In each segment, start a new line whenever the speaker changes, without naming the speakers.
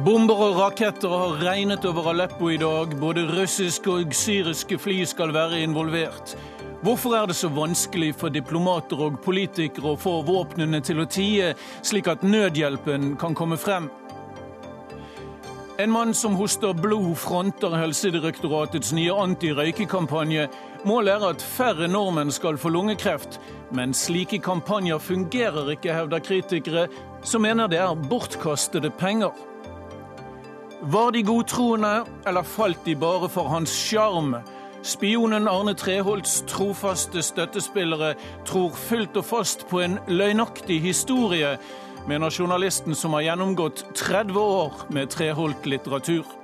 Bomber og raketter har regnet over Aleppo i dag. Både russiske og syriske fly skal være involvert. Hvorfor er det så vanskelig for diplomater og politikere å få våpnene til å tie, slik at nødhjelpen kan komme frem? En mann som hoster blod, fronter Helsedirektoratets nye antirøykekampanje. Målet er at færre nordmenn skal få lungekreft. Men slike kampanjer fungerer ikke, hevder kritikere, som mener det er bortkastede penger. Var de godtroende, eller falt de bare for hans sjarm? Spionen Arne Treholts trofaste støttespillere tror fullt og fast på en løgnaktig historie, mener journalisten som har gjennomgått 30 år med Treholt-litteratur.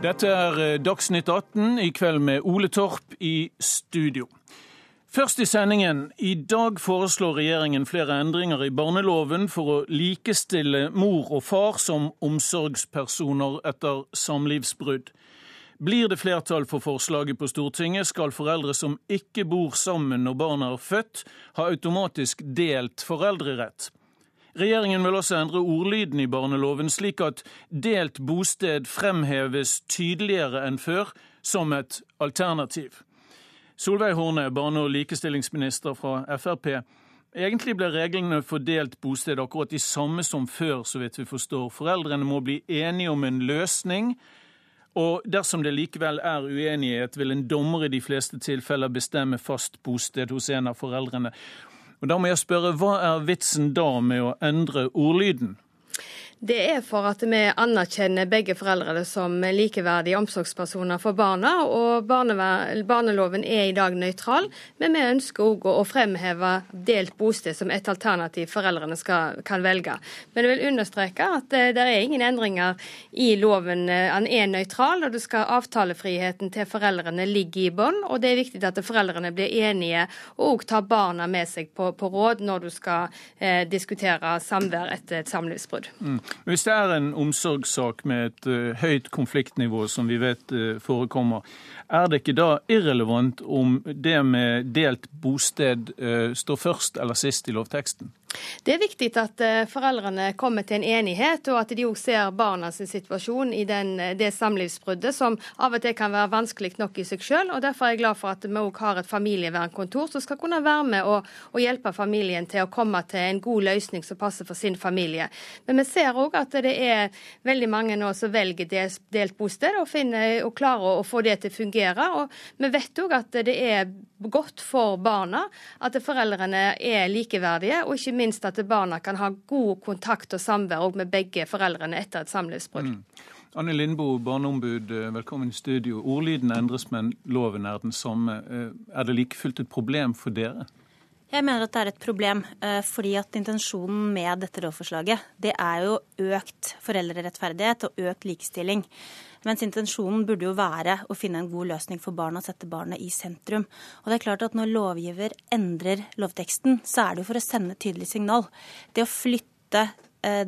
Dette er Dagsnytt 18, i kveld med Ole Torp i studio. Først i sendingen. I dag foreslår regjeringen flere endringer i barneloven for å likestille mor og far som omsorgspersoner etter samlivsbrudd. Blir det flertall for forslaget på Stortinget, skal foreldre som ikke bor sammen når barna er født, ha automatisk delt foreldrerett. Regjeringen vil også endre ordlyden i barneloven, slik at delt bosted fremheves tydeligere enn før som et alternativ. Solveig Horne, barne- og likestillingsminister fra Frp. Egentlig ble reglene for delt bosted akkurat de samme som før, så vidt vi forstår. Foreldrene må bli enige om en løsning. Og dersom det likevel er uenighet, vil en dommer i de fleste tilfeller bestemme fast bosted hos en av foreldrene. Og Da må jeg spørre, hva er vitsen da med å endre ordlyden?
Det er for at vi anerkjenner begge foreldrene som likeverdige omsorgspersoner for barna. og Barneloven er i dag nøytral, men vi ønsker òg å fremheve delt bosted som et alternativ foreldrene skal, kan velge. Men jeg vil understreke at det, det er ingen endringer i loven. Den er nøytral, og det skal avtalefriheten til foreldrene ligge i bånn. Og det er viktig at foreldrene blir enige og òg tar barna med seg på, på råd når du skal eh, diskutere samvær etter et samlivsbrudd. Mm.
Hvis det er en omsorgssak med et uh, høyt konfliktnivå, som vi vet uh, forekommer, er det ikke da irrelevant om det med delt bosted uh, står først eller sist i lovteksten?
Det er viktig at eh, foreldrene kommer til en enighet, og at de òg ser barnas situasjon i den, eh, det samlivsbruddet, som av og til kan være vanskelig nok i seg. Og derfor er jeg glad for at vi òg har et familievernkontor som skal kunne være med og, og, hjelpe familien til å komme til en god løsning som passer for sin familie. Men vi ser òg at det er veldig mange nå som velger delt bosted, og, finner, og klarer å få det til å fungere. Og vi vet òg at det er godt for barna at foreldrene er likeverdige. og ikke minst at barna kan ha god kontakt og samvær med begge foreldrene etter et samlivsbrudd. Mm.
Anne Lindboe, barneombud, velkommen i studio. Ordlyden endres, men loven er den samme. Eh, er det like fullt et problem for dere?
Jeg mener at det er et problem, eh, fordi at intensjonen med dette lovforslaget det er jo økt foreldrerettferdighet og økt likestilling. Mens intensjonen burde jo være å finne en god løsning for barna og sette barnet i sentrum. Og det er klart at Når lovgiver endrer lovteksten, så er det jo for å sende et tydelig signal. Det å flytte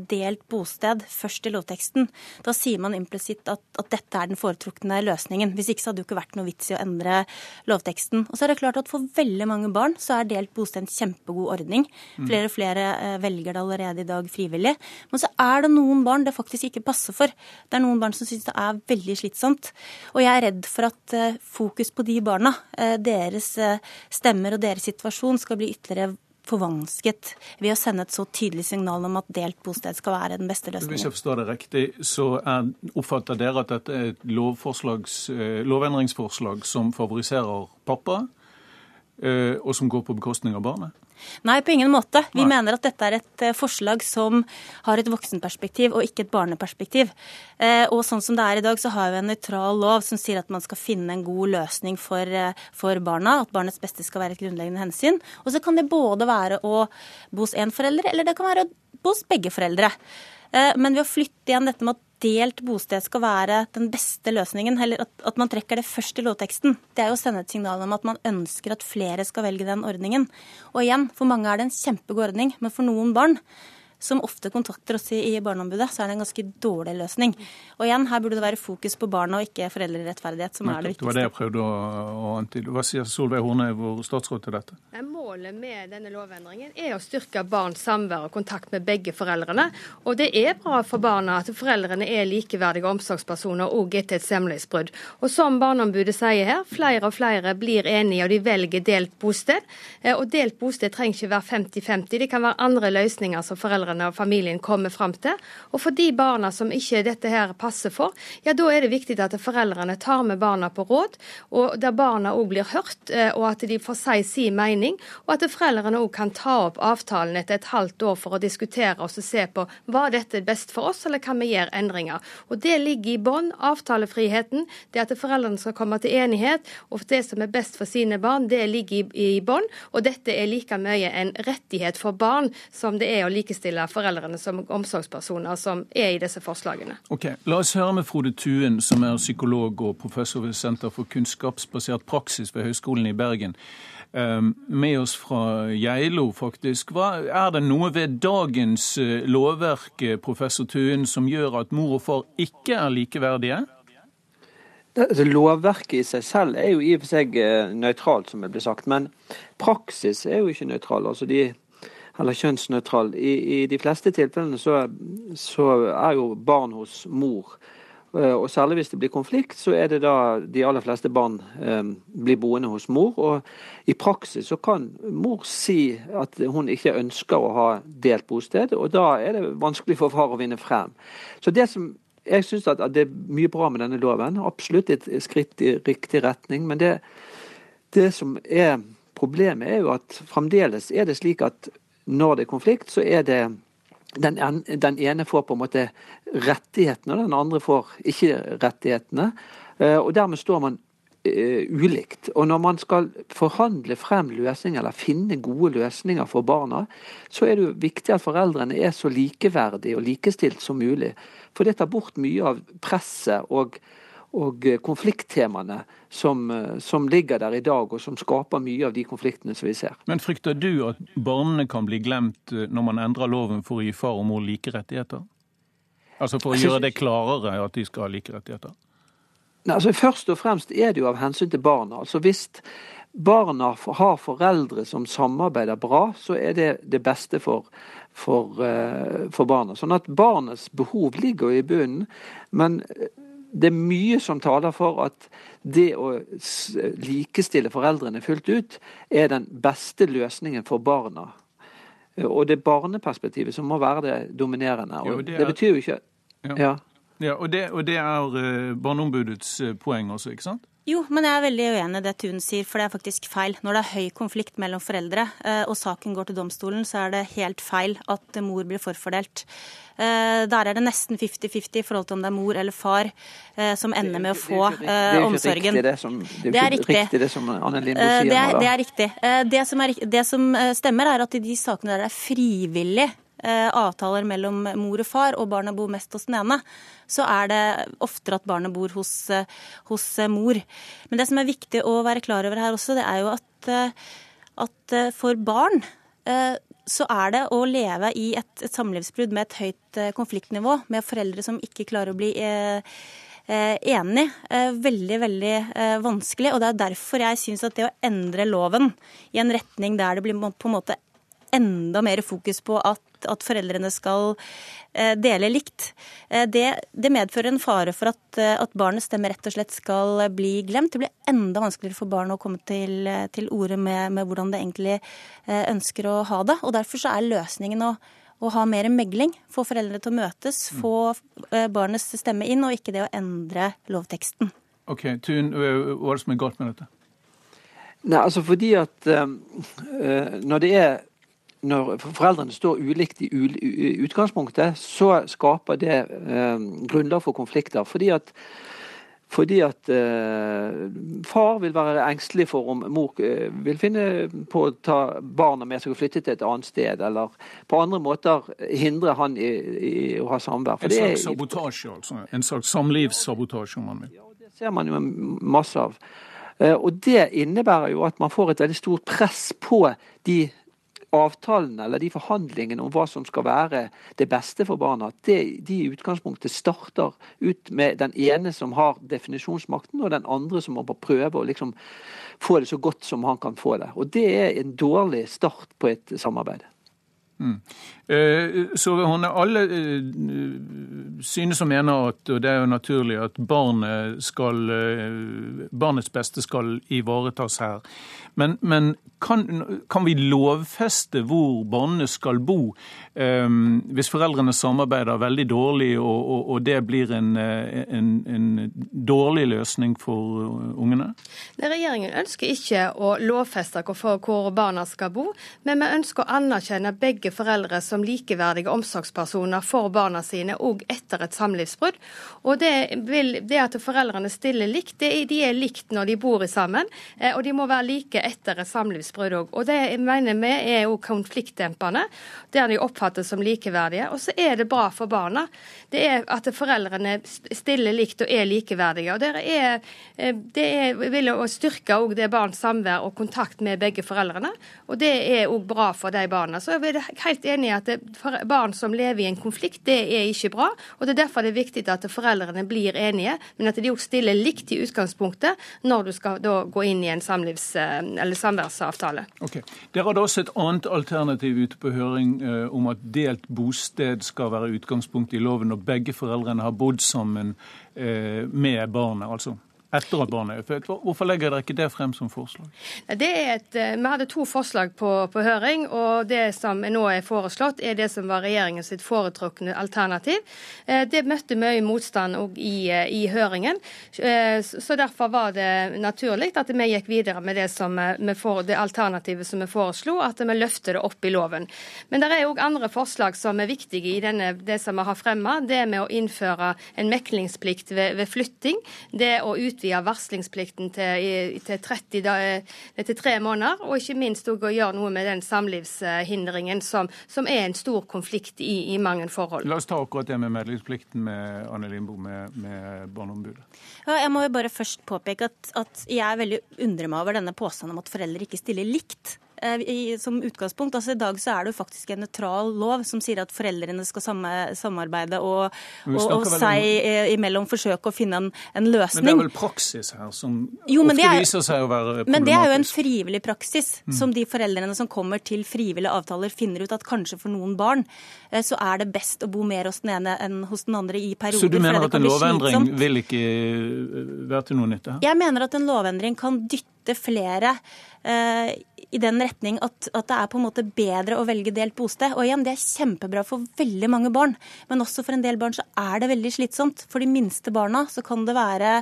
delt bosted først i lovteksten. Da sier man implisitt at, at, dette er den foretrukne løsningen. Hvis ikke så hadde det jo ikke vært noe vits i å endre lovteksten. Og så er det klart at For veldig mange barn så er delt bosted en kjempegod ordning. Mm. Flere og flere eh, velger det allerede i dag frivillig. Men så er det noen barn det faktisk ikke passer for. Det er noen barn som syns det er veldig slitsomt. Og jeg er redd for at eh, fokus på de barna, deres stemmer og deres situasjon, skal bli ytterligere forvansket ved å sende et så tydelig signal om at delt bosted skal være den beste løsningen.
Hvis jeg forstår det riktig, så er, oppfatter dere at dette er et eh, lovendringsforslag som favoriserer pappa, og som går på bekostning av barnet?
Nei, på ingen måte. Vi Nei. mener at dette er et eh, forslag som har et voksenperspektiv og ikke et barneperspektiv. Eh, og sånn som det er i dag, så har vi en nøytral lov som sier at man skal finne en god løsning for, eh, for barna. At barnets beste skal være et grunnleggende hensyn. Og så kan det både være å bo hos én forelder, eller det kan være å bo hos begge foreldre. Men ved å flytte igjen dette med at delt bosted skal være den beste løsningen, eller at, at, man trekker det først i lovteksten, det er jo å sende et signal om at man ønsker at flere skal velge den ordningen. Og igjen, for mange er det en kjempegod ordning, men for noen barn som ofte kontakter oss i Barneombudet, så er det en ganske dårlig løsning. Og igjen, her burde det være fokus på barna og ikke foreldrerettferdighet, som er det viktigste.
Det var det jeg prøvde å antyde. Hva sier Solveig Horne, vår statsråd, til dette?
Målet med denne lovendringen er å styrke barns samvær og kontakt med begge foreldrene. Og det er bra for barna at foreldrene er likeverdige omsorgspersoner òg etter et samlivsbrudd. Og som Barneombudet sier her, flere og flere blir enige og de velger delt bosted. Eh, og delt bosted trenger ikke være 50-50, det kan være andre løsninger som foreldrene og familien kommer fram til. Og for de barna som ikke dette her passer for, ja da er det viktig at foreldrene tar med barna på råd, og der barna òg blir hørt, eh, og at de får si sin mening og at foreldrene òg kan ta opp avtalen etter et halvt år for å diskutere og se på var dette best for oss, eller kan vi gjøre endringer. Og Det ligger i bånn, avtalefriheten, det at foreldrene skal komme til enighet, og det som er best for sine barn, det ligger i bånn. Og dette er like mye en rettighet for barn som det er å likestille foreldrene som omsorgspersoner, som er i disse forslagene.
Ok, La oss høre med Frode Tuen, som er psykolog og professor ved Senter for kunnskapsbasert praksis ved Høgskolen i Bergen. Ehm, med oss fra Geilo, faktisk. Hva, er det noe ved dagens eh, lovverk eh, professor Tuen, som gjør at mor og far ikke er likeverdige?
Altså, lovverket i seg selv er jo i og for seg eh, nøytralt, som det ble sagt. Men praksis er jo ikke nøytral. altså de eller kjønnsnøytral. I, I, de fleste tilfellene så, så er jo barn hos mor Eh, og Særlig hvis det blir konflikt, så er det da de aller fleste barn eh, blir boende hos mor. Og i praksis så kan mor si at hun ikke ønsker å ha delt bosted, og da er det vanskelig for far å vinne frem. Så det som jeg syns at, det er mye bra med denne loven. Absolutt et skritt i riktig retning. Men det, det som er problemet, er jo at fremdeles er det slik at når det er konflikt, så er det den, den, ene får på en måte rettighetene, og den andre får ikke rettighetene. Eh, og dermed står man uh, ulikt. Og når man skal forhandle frem løsninger, eller finne gode løsninger for barna, så er det jo viktig at foreldrene er så likeverdige og likestilt som mulig. For det tar bort mye av presset og og eh, konflikttemaene som, eh, som, ligger der i dag, og som skaper mye av de konfliktene som vi ser.
Men Frykter du at barnene kan bli glemt eh, når man endrer loven for å gi far og mor like rettigheter? Altså for å gjøre det klarere at de skal ha like rettigheter?
Nei, altså Først og fremst er det jo av hensyn til barna. Altså Hvis barna har foreldre som samarbeider bra, så er det det beste for, for, for barna. Sånn at barnets behov ligger i bunnen. Men det er mye som taler for at det å likestille foreldrene fullt ut er den beste løsningen for barna. Og det er barneperspektivet som må være det dominerende. Og jo, det, er, det, betyr jo ikke
Ja, ja. ja og, det, og, det, er uh, Barneombudets uh, poeng også, ikke sant?
Jo, men jeg er veldig uenig i det Tun sier, for det er faktisk feil. Når det er høy konflikt mellom foreldre, uh, og saken går til domstolen, så er det helt feil at mor blir forfordelt. Eh, der er det nesten 50-50 i forhold til om det er mor eller far eh, som ender med å få omsorgen.
Det er ikke riktig det som Anne Lindboe sier
det er, Det er riktig. Det som, er, det som stemmer, er at i de sakene der det er frivillig avtaler mellom mor og far, og barna bor mest hos den ene, så er det oftere at barnet bor hos, hos, mor. Men det som er viktig å være klar over her også, det er jo at, at for barn så er det å leve i et, et samlivsbrudd med et høyt eh, konfliktnivå, med foreldre som ikke klarer å bli eh, eh, enig, eh, veldig, veldig eh, vanskelig. Og det er derfor jeg syns at det å endre loven i en retning der det blir på en måte enda mer fokus på at at foreldrene skal eh, dele likt, eh, det, det medfører en fare for at, eh, at, barnets stemme rett og slett skal bli glemt. Det blir enda vanskeligere for barn å komme til, til orde med, med, hvordan det egentlig ønsker å ha det. Og Derfor så er løsningen å, å ha mer megling, få foreldre til å møtes, mm. få barnets stemme inn, og ikke det å endre lovteksten.
Ok, Thun, hva er det som er galt med dette?
Nei, altså fordi at uh, når det er når foreldrene står ulikt i utgangspunktet, så skaper det eh, grunnlag for konflikter. Fordi at, fordi at eh, far vil være engstelig for om mor eh, vil finne på å ta barna med seg og flytte til et annet sted, eller på andre måter hindre han i, i å ha samvær.
En slags sabotasje, altså? En slags samlivssabotasje, om man vil?
Ja, det ser man jo masse av. Eh, og det innebærer jo at man får et veldig stort press på de avtalene eller de forhandlingene om hva som skal være det beste for barna, det, de i utgangspunktet starter ut med den ene som har definisjonsmakten, og den andre som må prøve å liksom få det så godt som han kan få det. Og Det er en dårlig start på et samarbeid.
Mm. Eh, så alle eh, synes og mener at, og det er jo naturlig, at barnet skal, eh, barnets beste skal ivaretas her. Men, men kan, kan, vi lovfeste hvor barnet skal bo, hvis foreldrene samarbeider veldig dårlig og, og, og det blir en, en, en, dårlig løsning for ungene?
Regjeringen ønsker ikke å lovfeste hvor barna skal bo, men vi ønsker å anerkjenne begge foreldre som likeverdige omsorgspersoner for barna sine, òg etter et samlivsbrudd. Og det, vil, det at foreldrene stiller likt, det, de er likt når de bor sammen, eh, og de må være like etter et samlivsbrudd òg. Og det mener vi er jo konfliktdempende, der de oppfattes som likeverdige. Og så er det bra for barna. Det er at foreldrene stiller likt og er likeverdige. Og det, er, eh, det er, vil å styrke òg det barns samvær og kontakt med begge foreldrene. Og det er òg bra for de barna. Så jeg er helt enig i at barn som lever i en konflikt, det er ikke bra. Og det er derfor det er viktig at foreldrene blir enige, men at de òg stiller likt i utgangspunktet når du skal gå inn i en samlivs eller samværsavtale.
Okay. Dere hadde også et annet alternativ ute på høring eh, om at delt bosted skal være utgangspunkt i loven når begge foreldrene har bodd sammen eh, med barnet. altså etter at barnet er født. Hvorfor legger dere ikke det frem som forslag?
Et, eh, vi hadde to forslag på, på, høring, og det som nå er foreslått, er det som var regjeringens foretrukne alternativ. Eh, det møtte mye motstand i, eh, i, høringen, så derfor var det naturlig at vi gikk videre med det, som får, det alternativet som vi foreslo, at vi løfter det opp i loven. Men det er òg andre forslag som er viktige i denne, det som vi har fremma. Det med å innføre en meklingsplikt ved, ved flytting. det å ut utvide varslingsplikten til, til, 30, eh, til, tre måneder, og ikke minst å gjøre noe med den samlivshindringen som, som er en stor konflikt i, i, mange forhold.
La oss ta akkurat det med medlemsplikten med Anne Lindboe med, med Barneombudet.
Ja, jeg må jo bare først påpeke at, at jeg er veldig undrer meg over denne påstanden om at foreldre ikke stiller likt. Eh, i, som utgangspunkt. Altså I dag så er det jo faktisk en nøytral lov som sier at foreldrene skal samarbeide og, og, og seg om... imellom forsøke å finne en, en, løsning.
Men det er vel praksis her som jo, ofte er, viser seg å være problematisk?
Men det er jo en frivillig praksis mm. som de foreldrene som kommer til frivillige avtaler, finner ut at kanskje for noen barn eh, så er det best å bo mer hos den ene enn hos den andre i perioder.
Så du mener at en lovendring vil ikke eh, være til noe nytte?
Jeg mener at en lovendring kan dytte flere eh, i den retning at, at, det er på en måte bedre å velge delt bosted. Og igjen, det er kjempebra for veldig mange barn, men også for en del barn så er det veldig slitsomt. For de minste barna så kan det være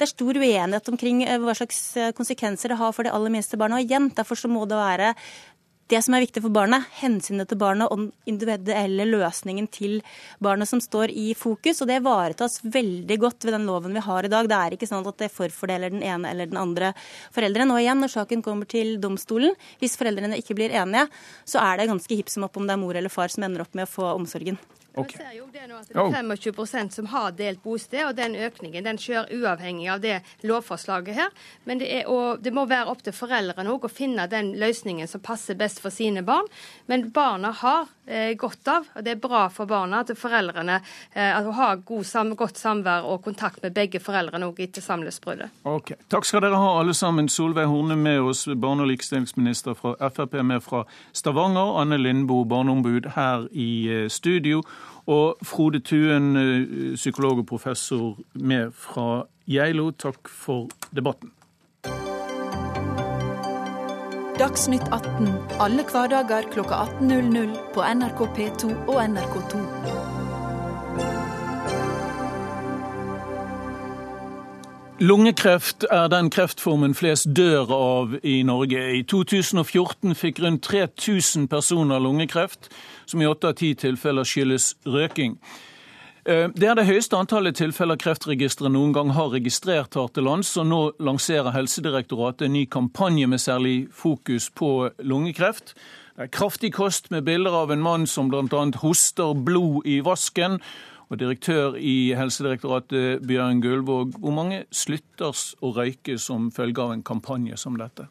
det er stor uenighet omkring eh, hva slags eh, konsekvenser det har for de aller minste barna. Og igjen, derfor så må det være det som er viktig for barnet, hensynet til barnet og den individuelle løsningen til barnet som står i fokus. Og det ivaretas veldig godt ved den loven vi har i dag. Det er ikke sånn at det forfordeler den ene eller den andre forelderen. Og igjen, når saken kommer til domstolen, hvis foreldrene ikke blir enige, så er det ganske hipp som opp om det er mor eller far som ender opp med å få omsorgen.
Okay. Vi ser jo det nå at det er 25% som har delt bosted, og den økningen den skjer uavhengig av det lovforslaget her. Men det, er, det må være opp til foreldrene å finne den løsningen som passer best for sine barn. Men barna har eh, godt av, og det er bra for barna at foreldrene eh, at har god, sam, godt samvær og kontakt med begge foreldrene også etter samlivsbruddet.
Okay. Takk skal dere ha alle sammen. Solveig Horne med oss, barne- og likestillingsminister fra Frp med fra Stavanger. Anne Lindboe, barneombud her i eh, studio. Og Frode Tuen, eh, psykolog og professor med fra Geilo, takk for debatten.
Dagsnytt 18 alle hverdager klokka 18.00 på NRK P2 og NRK2.
Lungekreft er den kreftformen flest dør av i Norge. I 2014 fikk rundt 3000 personer lungekreft som i åtte av ti tilfeller skyldes røking. Eh, det er det høyeste antallet tilfeller Kreftregisteret noen gang har registrert her til lands, og nå lanserer Helsedirektoratet en ny kampanje med særlig fokus på lungekreft. Det er kraftig kost med bilder av en mann som bl.a. hoster blod i vasken. Og direktør i Helsedirektoratet, Bjørn Gullvåg, hvor mange slutter å røyke som følge av en kampanje som dette?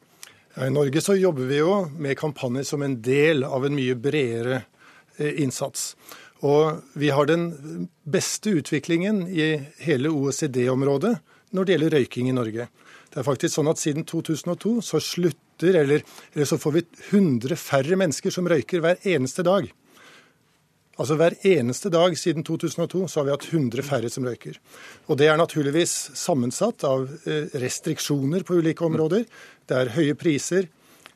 Ja, I Norge så jobber vi jo med kampanjer som en del av en mye bredere eh, innsats. Og vi har den beste utviklingen i hele OECD-området når det gjelder røyking i Norge. Det er faktisk sånn at siden 2002 så slutter, eller, eller så får vi 100 færre mennesker som røyker hver eneste dag. Altså Hver eneste dag siden 2002 så har vi hatt 100 færre som røyker. Og Det er naturligvis sammensatt av eh, restriksjoner på ulike områder. Det er høye priser.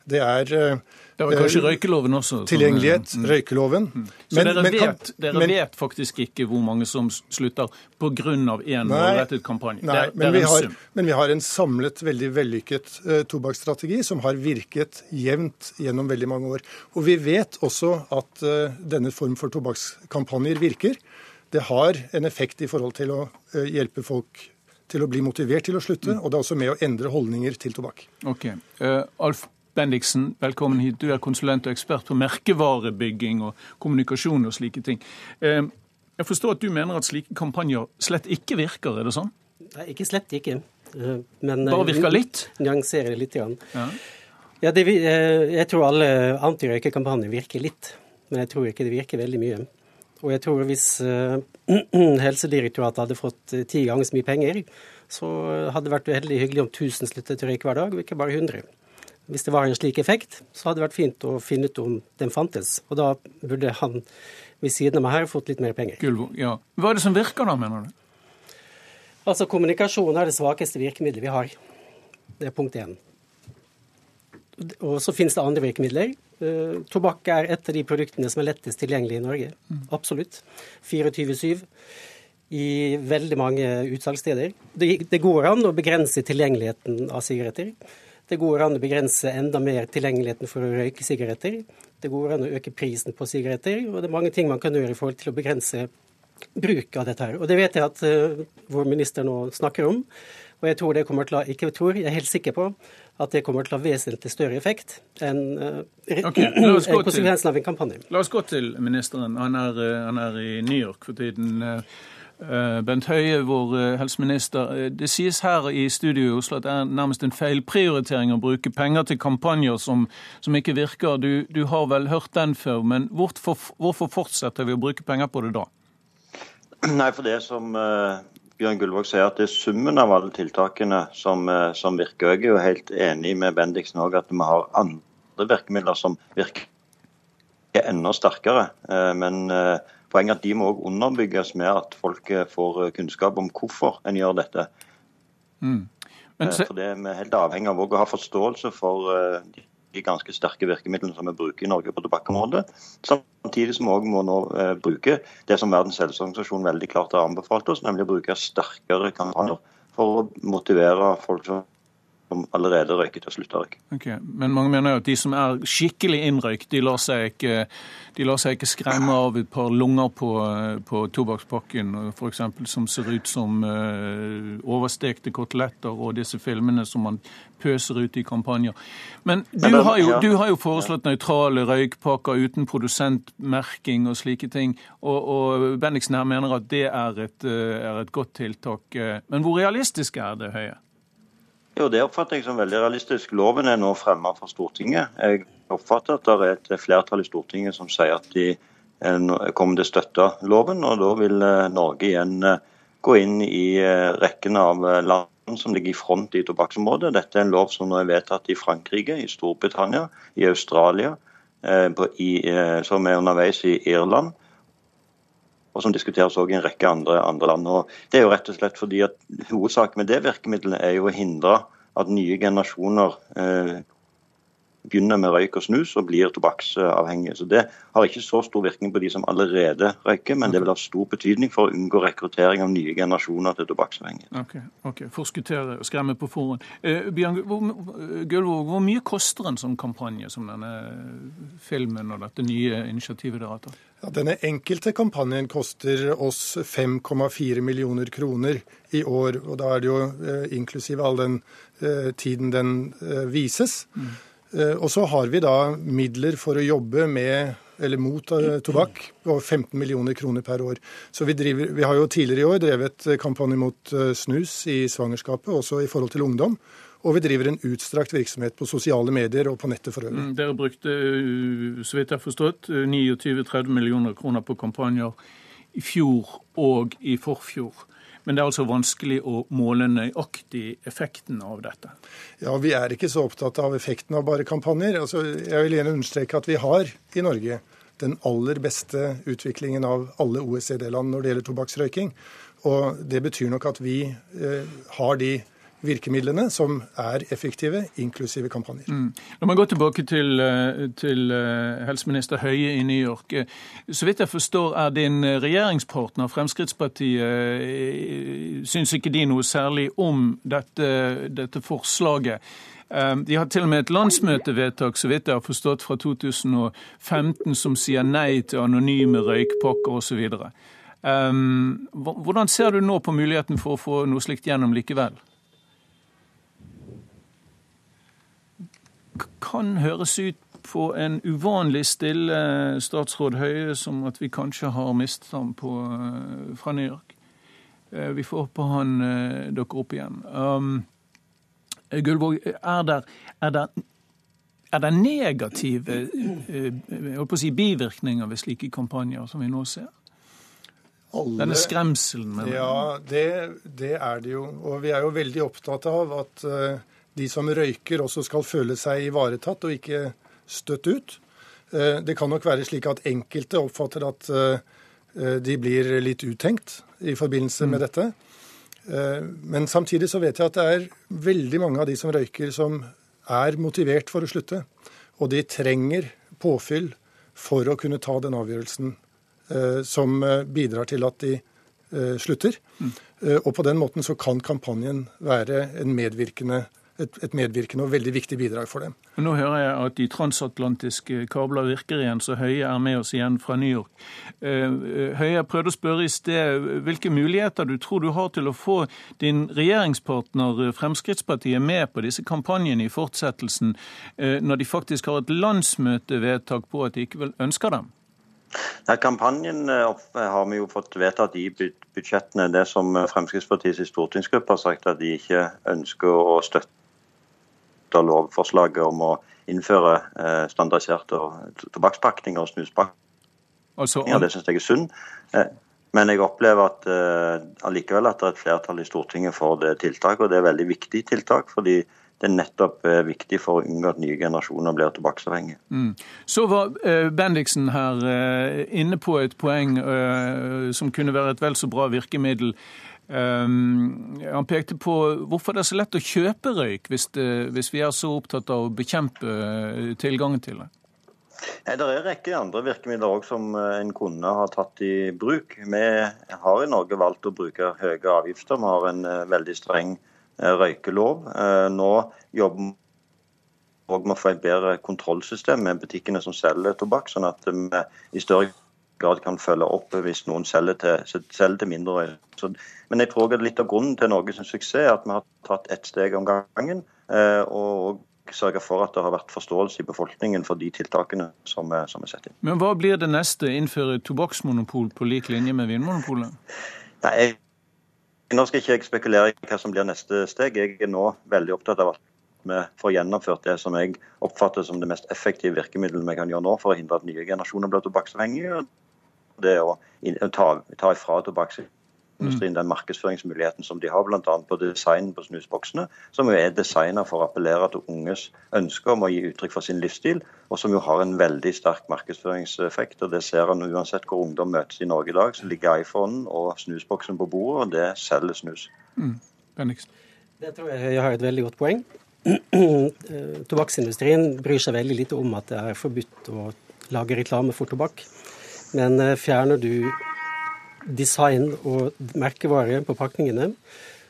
Det er
eh, det var kanskje eh, røykeloven også?
Tilgjengelighet, mm. røykeloven. Mm.
Så men, dere, men, vet, dere men, vet, faktisk ikke hvor mange som slutter pga. én målrettet kampanje?
Nei, det, men, det vi har, men, vi har, en samlet, veldig vellykket uh, tobakksstrategi som har virket jevnt gjennom veldig mange år. Og vi vet også at uh, denne form for tobakkskampanjer virker. Det har en effekt i forhold til å uh, hjelpe folk til å bli motivert til å slutte, mm. og det er også med å endre holdninger til tobakk.
Ok. Alf Bendiksen, velkommen hit. Du er konsulent og ekspert på merkevarebygging og kommunikasjon og slike ting. Eh, jeg forstår at du mener at slike kampanjer slett ikke virker, er det sånn?
Nei, ikke slett ikke. Eh, men
Bare virker litt?
Nyanserer det litt. Ja. Ja, det, jeg tror alle antirøykekampanjer virker litt, men jeg tror ikke det virker veldig mye. Og jeg tror hvis Helsedirektoratet hadde fått ti ganger så mye penger, så hadde det vært veldig hyggelig om 1000 sluttet å røyke hver dag, og ikke bare 100. Hvis det var en slik effekt, så hadde det vært fint å finne ut om den fantes. Og da burde han ved siden av meg her fått litt mer penger.
Gulvo, ja. Hva er det som virker da, mener du?
Altså, Kommunikasjon er det svakeste virkemidlet vi har. Det er punkt én. Og så finnes det andre virkemidler. Uh, tobakk er et av de produktene som er lettest tilgjengelig i Norge. Mm. Absolutt. 24-7 i veldig mange utsalgssteder. Det, det går an å begrense tilgjengeligheten av sigaretter. Det går an å begrense enda mer tilgjengeligheten for å røyke sigaretter. Det går an å øke prisen på sigaretter, og det er mange ting man kan gjøre i forhold til å begrense bruk av dette her. Og det vet jeg at uh, vår minister nå snakker om. Og jeg tror det kommer til å, ikke tror, jeg er helt sikker på at det kommer til å ha vesentlig større effekt enn uh, okay, konsekvensen av en kampanje.
La oss gå til ministeren. Han er, eh, han er i New York for tiden. Uh, Eh, Bent Høie, vår eh, helseminister. Eh, det sies her i studio i Oslo at det er nærmest en feilprioritering å bruke penger til kampanjer som, som ikke virker. Du, du, har vel hørt den før, men hvorfor, hvorfor, fortsetter vi å bruke penger på det da?
Nei, for det som uh, Bjørn Gullvåg sier, at det er summen av alle tiltakene som, uh, som virker. Jeg er jo helt enig med Bendiksen òg at vi har andre virkemidler som virker enda sterkere. Uh, men Poenget at de må også underbygges med at folk eh, får eh, kunnskap om hvorfor en gjør dette. Mm. Eh, se... For det er Vi helt avhengig av å ha forståelse for de ganske sterke virkemidlene som vi bruker i Norge på tobakkområdet. Samtidig som vi også må nå bruke det som Verdens helseorganisasjon veldig klart har anbefalt oss, nemlig å bruke sterkere kampanjer for å motivere folk som som allerede røyket til å slutte å røyke.
Okay. Men mange mener jo at de som er skikkelig innrøykt, de lar seg ikke, de lar seg ikke skremme av et par lunger på, på tobakkspakken, f.eks. som ser ut som uh, overstekte koteletter og disse filmene som man pøser ut i kampanjer. Men du har jo, du har jo foreslått nøytrale røykpakker uten produsentmerking og slike ting. Og, og Bendiksen her mener at det er et, eh, er et godt tiltak. Men hvor realistisk er det, Høie?
Jo, Det oppfatter jeg som veldig realistisk. Loven er nå fremmet for Stortinget. Jeg oppfatter at det er et flertall i Stortinget som sier at de eh, kommer til å støtte loven. og Da vil eh, Norge igjen eh, gå inn i rekken av land som ligger i front i tobakksområdet. Dette er en lov som nå er vedtatt i Frankrike, i Storbritannia, i Australia, som er underveis i Irland og som diskuteres også i en rekke andre, andre, land. Og det er jo rett og slett fordi at Hovedsaken med det virkemidlet er jo å hindre at nye generasjoner eh, begynner med røyk og snus og blir tobakksavhengige. Så Det har ikke så stor virkning på de som allerede røyker, men det vil ha stor betydning for å unngå rekruttering av nye generasjoner til tobakksavhengige.
Ok, okay. Forskuttere og skremme på forhånd. Eh, Bjørn Gullvåg, hvor mye koster en sånn kampanje som denne filmen og dette nye initiativet dere har tatt?
Ja, denne enkelte kampanjen koster oss 5,4 millioner kroner i år. og Da er det jo eh, inklusive all den eh, tiden den eh, vises. Mm. Eh, og så har vi da midler for å jobbe med eller mot uh, tobakk, og 15 millioner kroner per år. Så vi, driver, vi har jo tidligere i år drevet kampanje mot snus i svangerskapet, også i forhold til ungdom. Og vi driver en utstrakt virksomhet på sosiale medier og på nettet for øvrig.
Mm, dere brukte, så vidt jeg har forstått, 29-30 millioner kroner på kampanjer i fjor og i forfjor. Men det er altså vanskelig å måle nøyaktig effekten av dette.
Ja, Vi er ikke så opptatt av effekten av bare kampanjer. Altså, jeg vil gjerne understreke at vi har i Norge den aller beste utviklingen av alle OECD-land når det gjelder tobakksrøyking. Og det betyr nok at vi eh, har de virkemidlene som er effektive, inklusive kampanjer. Mm.
Når man går tilbake til, eh, til, eh, helseminister Høie i New York. Så vidt jeg forstår er din regjeringspartner Fremskrittspartiet Syns ikke de noe særlig om dette, dette forslaget? Eh, de har til og med et landsmøtevedtak så vidt jeg har forstått, fra 2015 som sier nei til anonyme røykpakker osv. Hvordan ser du nå på muligheten for å få noe slikt gjennom likevel? Kan høres ut på en uvanlig stille statsråd Høie som at vi kanskje har mistet ham på, eh, fra New York. Eh, vi får håpe han dukker opp igjen. Um, Gullvåg, er det, er det, er det negative si, bivirkninger ved slike kampanjer som vi nå ser? Alle, Denne skremselen?
Med ja, det, det, er det jo. Og vi er jo veldig opptatt av at uh, de som røyker, også skal føle seg ivaretatt og ikke støtt ut. Eh, det kan nok være slik at enkelte oppfatter at eh, de blir litt uttenkt i forbindelse med mm. dette. Eh, men samtidig så vet jeg at det er veldig mange av de som røyker, som er motivert for å slutte. Og de trenger påfyll for å kunne ta den avgjørelsen som bidrar til at de slutter. Mm. Og på den måten så kan kampanjen være en medvirkende et, et, medvirkende og veldig viktig bidrag for dem.
Nå hører jeg at de transatlantiske kabler virker igjen, så Høie er med oss igjen fra New York. Eh, eh, Høie, jeg prøvde å spørre i sted hvilke muligheter du tror du har til å få din regjeringspartner Fremskrittspartiet med på disse kampanjene i fortsettelsen, eh, når de faktisk har et landsmøtevedtak på at de ikke ønsker dem?
Nei, kampanjen har vi jo fått vedtatt i budsjettene. Det som Fremskrittspartiets stortingsgruppe har sagt at de ikke ønsker å støtte støtta lovforslaget om å innføre eh, standardiserte tobakkspakninger og snuspakninger. Altså, ja, det syns jeg er synd. Eh, men jeg opplever at uh, allikevel at det er et flertall i Stortinget for det tiltaket. Og det er veldig viktig tiltak, fordi det er nettopp viktig for å unngå at nye generasjoner blir tobakksavhengige. Mm.
Så var Bendiksen her inne på et poeng som kunne være et vel så bra virkemiddel. Um, han pekte på hvorfor det er så lett å kjøpe røyk, hvis, det, hvis vi er så opptatt av å bekjempe eh, tilgangen til det.
Det er en rekke andre virkemidler også som eh, en kunne ha tatt i bruk. Vi har i Norge valgt å bruke høye avgifter. Vi har en eh, veldig streng røykelov. Nå jobber vi med å få et bedre kontrollsystem med butikkene som selger tobakk, sånn at vi i større grad kan følge opp hvis noen selger til, selger til mindreårige. Men jeg tror litt av grunnen til Norges suksess er at vi har tatt ett steg om gangen. Eh, og sørget for at det har vært forståelse i befolkningen for de tiltakene som, som er satt inn.
Men hva blir det neste? Innføre tobakksmonopol på lik linje med Vinmonopolet?
Nei, jeg, Nå skal ikke jeg spekulere i hva som blir neste steg. Jeg er nå veldig opptatt av at vi får gjennomført det som jeg oppfatter som det mest effektive virkemiddelet vi kan gjøre nå for å hindre at nye generasjoner blir tobakksavhengige det å ta, ta ifra tobakksindustrien mm. den markedsføringsmuligheten som de har, bl.a. på design på snusboksene, som jo er designet for å appellere til unges ønske om å gi uttrykk for sin livsstil, og som jo har en veldig sterk markedsføringseffekt. og Det ser en uansett hvor ungdom møtes i Norge i dag. Så ligger iPhonen og snusboksen på bordet, og det selger snus. Mm.
Det tror jeg jeg har et veldig godt poeng. Tobakksindustrien bryr seg veldig lite om at det er forbudt å lage reklame for tobakk. Men eh, fjerner du design og merkevare på pakningene,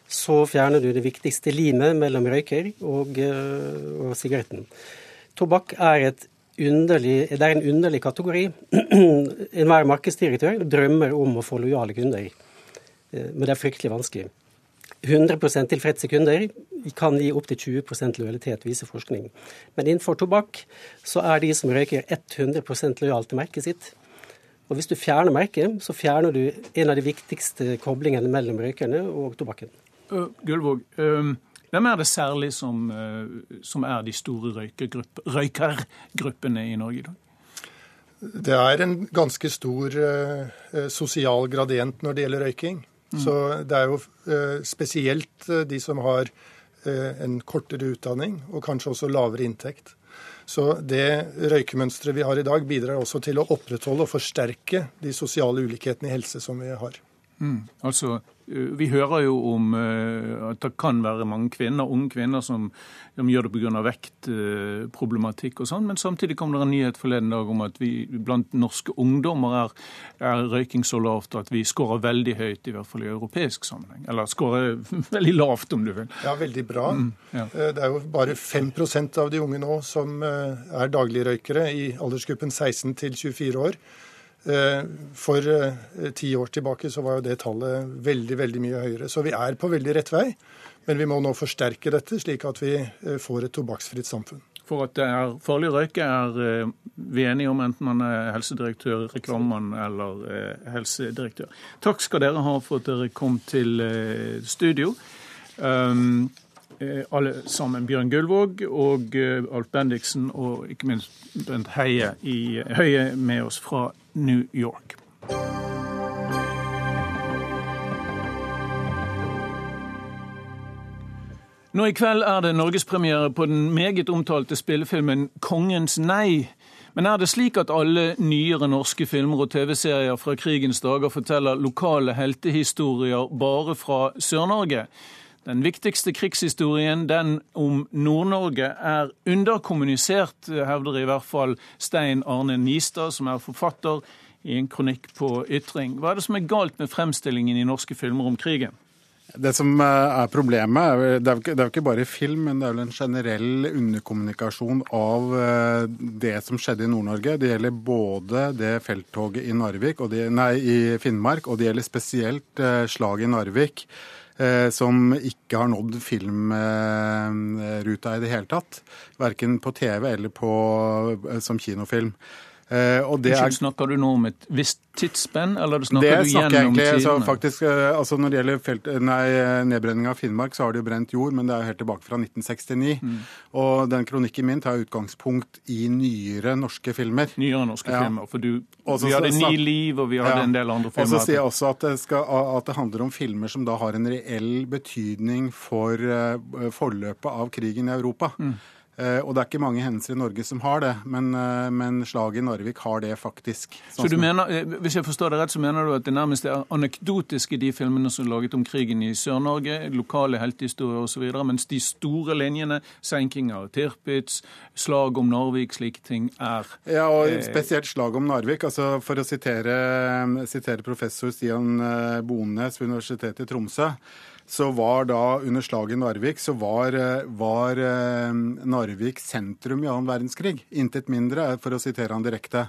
så fjerner du det viktigste limet mellom røyker og, eh, og sigaretten. Tobakk er, underlig, er, en underlig kategori. Enhver markedsdirektør drømmer om å få lojale kunder, eh, men det er fryktelig vanskelig. 100% tilfredse kunder kan gi opptil 20 lojalitet, viser forskning. Men innenfor tobakk så er de som røyker 100% lojale til merket sitt. Og hvis du fjerner merket, så fjerner du en av de viktigste koblingene mellom røykerne og tobakken.
Uh, Gullvåg, uh, hvem er det særlig som, uh, som er de store røykergruppene i Norge i dag?
Det er en ganske stor uh, sosial gradient når det gjelder røyking. Mm. Så det er jo spesielt de som har en kortere utdanning og kanskje også lavere inntekt. Så det røykemønsteret vi har i dag, bidrar også til å opprettholde og forsterke de sosiale ulikhetene i helse som vi har.
Mm. Altså vi hører jo om eh, at det kan være mange kvinner, unge kvinner som, som gjør det pga. vektproblematikk og sånn, men samtidig kom det en nyhet forleden dag om at vi blant norske ungdommer er, er røyking så lavt at vi skårer veldig høyt, i hvert fall i europeisk sammenheng. Eller skårer veldig lavt, om du vil.
Ja, veldig bra. Mm, ja. Eh, det er jo bare 5% av de unge nå som er dagligrøykere i aldersgruppen 16 til 24 år. Eh, for eh, ti år tilbake så var jo det tallet veldig, veldig mye høyere. Så vi er på veldig rett vei. Men vi må nå forsterke dette, slik at vi eh, får et tobakksfritt samfunn.
For at det er farlig å røyke, er vi enige om, enten man er helsedirektør, reklamemann eller helsedirektør. Takk skal dere ha for at dere kom til studio. Um, alle sammen. Bjørn Gullvåg og Alf Bendiksen og ikke minst Bent Heie, i, Høie med oss fra New York. Nå i kveld er det norgespremiere på den meget omtalte spillefilmen 'Kongens nei'. Men er det slik at alle nyere norske filmer og TV-serier fra krigens dager forteller lokale heltehistorier bare fra Sør-Norge? Den viktigste krigshistorien, den om Nord-Norge, er underkommunisert, hevder i hvert fall Stein Arne Nistad, som er forfatter, i en kronikk på Ytring. Hva er det som er galt med fremstillingen i norske filmer om krigen?
Det som eh, er problemet, det er jo ikke bare film, men det er vel en generell underkommunikasjon av eh, det som skjedde i Nord-Norge. Det gjelder både det felttoget i, Narvik, det, nei, i Finnmark, og det gjelder spesielt eh, slaget i Narvik. Eh, som ikke har nådd filmruta i det hele tatt. Verken på TV eller på, eh, som kinofilm.
Eh, og det er, snakker du nå om et visst tidsspenn, eller snakker
det
du gjennom
egentlig, tidene? Så faktisk, eh, altså Når det gjelder felt, nei, nedbrenning av Finnmark, så har de jo brent jord, men det er jo helt tilbake fra 1969. Mm. Og den kronikken min tar utgangspunkt i nyere norske filmer.
Nyere norske ja. filmer, for du, også, vi hadde Ni liv, og vi hadde ja. en del andre filmer.
Og så sier jeg også at det, skal, at det, handler om filmer som da har en reell betydning for forløpet av krigen i Europa. Mm. Eh, og det er ikke mange hendelser i Norge som har det, men, eh, men slaget i Narvik har det faktisk.
Sånn så du mener, eh, Hvis jeg forstår det rett, så mener du at det nærmest er anekdotiske de filmene som er laget om krigen i Sør-Norge, lokale heltehistorier osv., mens de store linjene, senking av Tirpitz, slag om Narvik, slike ting, er
Ja, og spesielt slag om Narvik. altså For å sitere, sitere professor Stian Bones ved Universitetet i Tromsø så var da under slaget Narvik så var, eh, var eh, Narvik sentrum i annen verdenskrig. Intet mindre, for å sitere han direkte.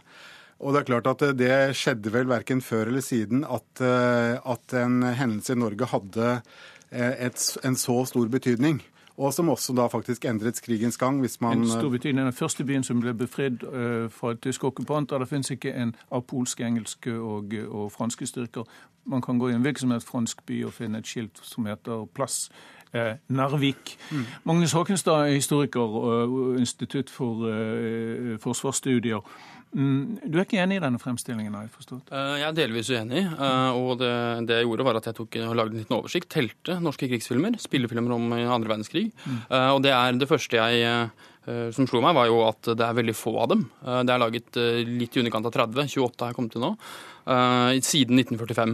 Og det er klart at det skjedde vel verken før eller siden at, eh, at en hendelse i Norge hadde et, en så stor betydning og som også da faktisk endret krigens gang. hvis man...
En stor betydning. Den første byen som ble befridd uh, fra tyske okkupanter. Det finnes ikke en av polske, engelske og, og, franske styrker. Man kan gå i en hvilken som helst fransk by og finne et skilt som heter Plass eh, Narvik. Mm. Magnus Håkenstad er historiker og Institutt for forsvarsstudier. Mm, du er ikke enig i denne fremstillingen? har Jeg forstått?
Eh, jeg er delvis uenig. Eh, og det, det, jeg gjorde, var at jeg tok, lagde en liten oversikt. Telte norske krigsfilmer. Spillefilmer om andre verdenskrig. Mm. Og det er det første jeg som slo meg, var jo at det er veldig få av dem. Det er laget litt i underkant av 30. 28 har jeg kommet til nå. Siden 1945.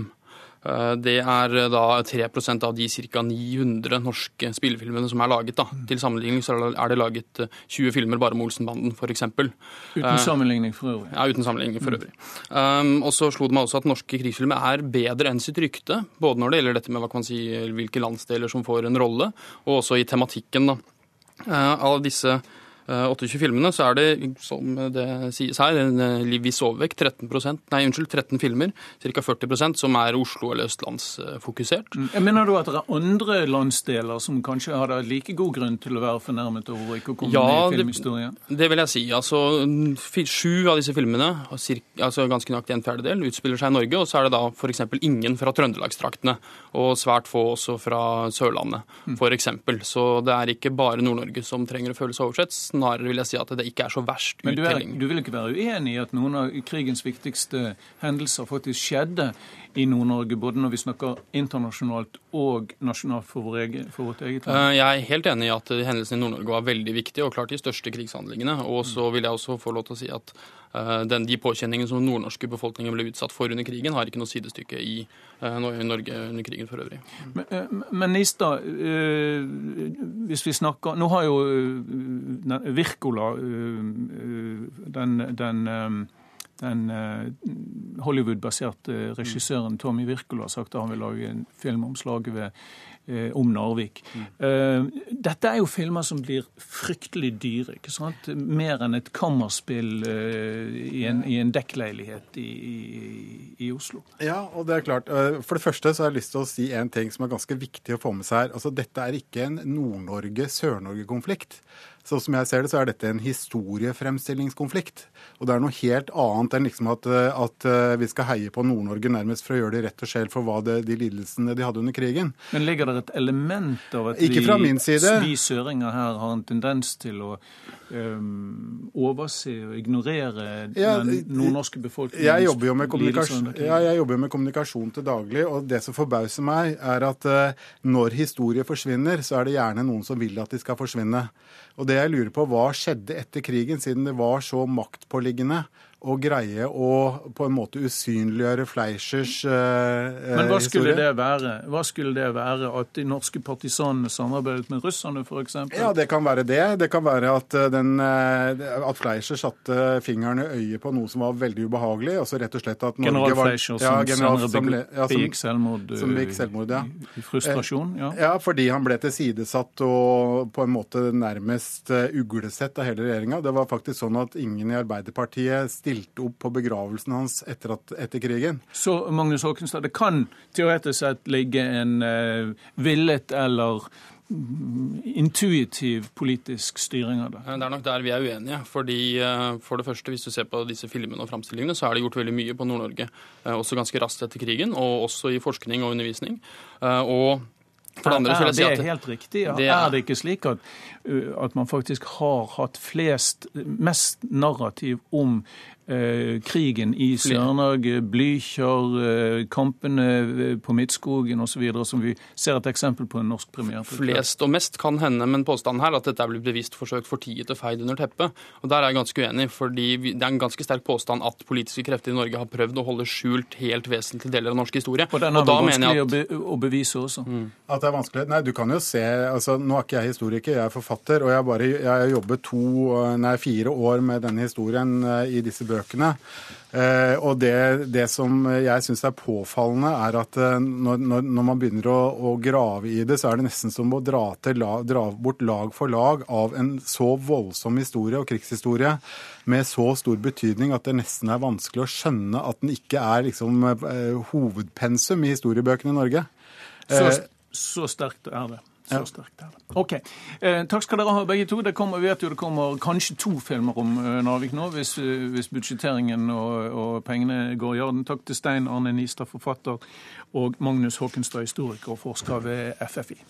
Eh, det er eh, da 3 av de ca. 900 norske spillefilmene som er laget. Da. Til sammenligning så er det laget 20 eh, filmer bare med Olsenbanden, f.eks.
Uten sammenligning for øvrig?
Ja, uten sammenligning for øvrig. Um, og så slo det meg også at norske krigsfilmer er bedre enn sitt rykte. Både når det gjelder dette med hva kan man si, hvilke landsdeler som får en rolle, og også i tematikken. da. Uh, av disse 28 filmene, så er det, som det sies her, en viss overvekt. 13% nei, unnskyld, 13 filmer, ca. 40% som er Oslo- eller østlandsfokusert.
Mm. Jeg mener du at det er andre landsdeler som kanskje hadde like god grunn til å være fornærmet over ikke å komme ja, med i filmhistorien?
Det, det vil jeg si. Altså, Sju av disse filmene, altså ganske nøyaktig en fjerdedel, utspiller seg i Norge. Og så er det da f.eks. ingen fra trøndelagstraktene, og svært få også fra Sørlandet mm. f.eks. Så det er ikke bare Nord-Norge som trenger å føle seg oversett Snarere vil jeg si at det ikke er så verst
Men du, er, du vil ikke være uenig i at noen av krigens viktigste hendelser faktisk skjedde i Nord-Norge, både når vi snakker internasjonalt og nasjonalt for, vår egen, for, vårt eget land?
Eh, jeg er helt enig i at hendelsene i Nord-Norge var veldig viktige og klart de største krigshandlingene. Og så vil jeg også få lov til å si at eh, den, de påkjenningene som nordnorske befolkningen ble utsatt for under krigen, har ikke noe sidestykke i uh, Norge under krigen for øvrig.
Men, men Nistad, hvis vi snakker Nå har jo Virkola, den, den den Hollywood-baserte regissøren Tommy Wirkola har sagt at han vil lage en film om slaget ved Eh, om Narvik. Mm. Dette er jo filmer som blir fryktelig dyre. ikke sant? Mer enn et kammerspill eh, i en, i en dekkleilighet i, i, i, Oslo.
Ja, og det er klart. For det første så har jeg lyst til å si en ting som er ganske viktig å få med seg her. Altså, Dette er ikke en Nord-Norge-Sør-Norge-konflikt. Så som jeg ser det, så er dette en historiefremstillingskonflikt. Og det er noe helt annet enn liksom at, at vi skal heie på Nord-Norge nærmest for å gjøre det rett og sjel for hva det, de lidelsene de hadde under krigen.
Men ligger det det et element av at vi, vi søringer her har en tendens til å um, overse og ignorere ja, den nordnorske befolkningen?
Jeg jobber jo med kommunikasjon, ja, jeg jobber med kommunikasjon til daglig, og det som forbauser meg, er at uh, når historie forsvinner, så er det gjerne noen som vil at de skal forsvinne. Og det jeg lurer på, hva skjedde etter krigen, siden det var så maktpåliggende å greie å på en måte usynliggjøre Fleischers eh,
Men hva skulle historie. det være? Hva skulle det være? At de norske partisanene samarbeidet med russerne, f.eks.?
Ja, det kan være det. Det kan være at, eh, den, eh, at Fleischer satte fingeren i øyet på noe som var veldig ubehagelig. altså rett og slett at
Norge General var, Fleischer som ja, general, som, ja, som, begikk selvmord,
som begikk selvmord ja.
i frustrasjon? Ja.
ja, fordi han ble tilsidesatt og på en måte nærmest uglesett av hele regjeringa. Det var faktisk sånn at ingen i Arbeiderpartiet stilte stilte opp på begravelsen hans etter, at, etter krigen.
Så Magnus Håkenstad, det kan teoretisk sett ligge en uh, villet eller mm, intuitiv politisk styring av det?
Det er nok der vi er uenige. fordi eh, for det første, Hvis du ser på disse filmene og framstillingene, så er det gjort veldig mye på Nord-Norge. Eh, også ganske raskt etter krigen, og også i forskning og undervisning. Og
for det andre, er det si at, helt riktig? Ja. Det er, er, det ikke slik at, at man faktisk har hatt flest, mest narrativ om krigen i Sør-Norge, Blykjer, eh, kampene eh, på Midtskogen osv., som vi ser et eksempel på en norsk premiere.
Flest og mest kan hende, men påstanden her er at dette er blitt bevisst forsøkt fortiet og feid under teppet. Og Der er jeg ganske uenig, fordi det er en ganske sterk påstand at politiske krefter i Norge har prøvd å holde skjult helt vesentlige deler av norsk historie.
Og den er vel vanskelig at... å, be å, bevise også. Mm.
At det er vanskelig? Nei, du kan jo se altså Nå er ikke jeg historiker, jeg er forfatter, og jeg, bare, jeg har jobbet to, nei, fire år med denne historien i disse bøkene bøkene. Eh, og det, det som jeg syns er påfallende, er at når, når, når man begynner å, å, grave i det, så er det nesten som å dra, la, dra, bort lag for lag av en så voldsom historie og krigshistorie med så stor betydning at det nesten er vanskelig å skjønne at den ikke er liksom, eh, hovedpensum i historiebøkene i Norge.
Så, så sterkt er det. Så ja. sterkt er det. Ok. Eh, takk skal dere ha, begge to. Det kommer, vet jo det kommer kanskje to filmer om uh, Narvik nå, hvis, uh, hvis budsjetteringen og, og, pengene går i orden. Takk til Stein Arne Nistad, forfatter, og Magnus Håkenstad, historiker og forsker ved FFI.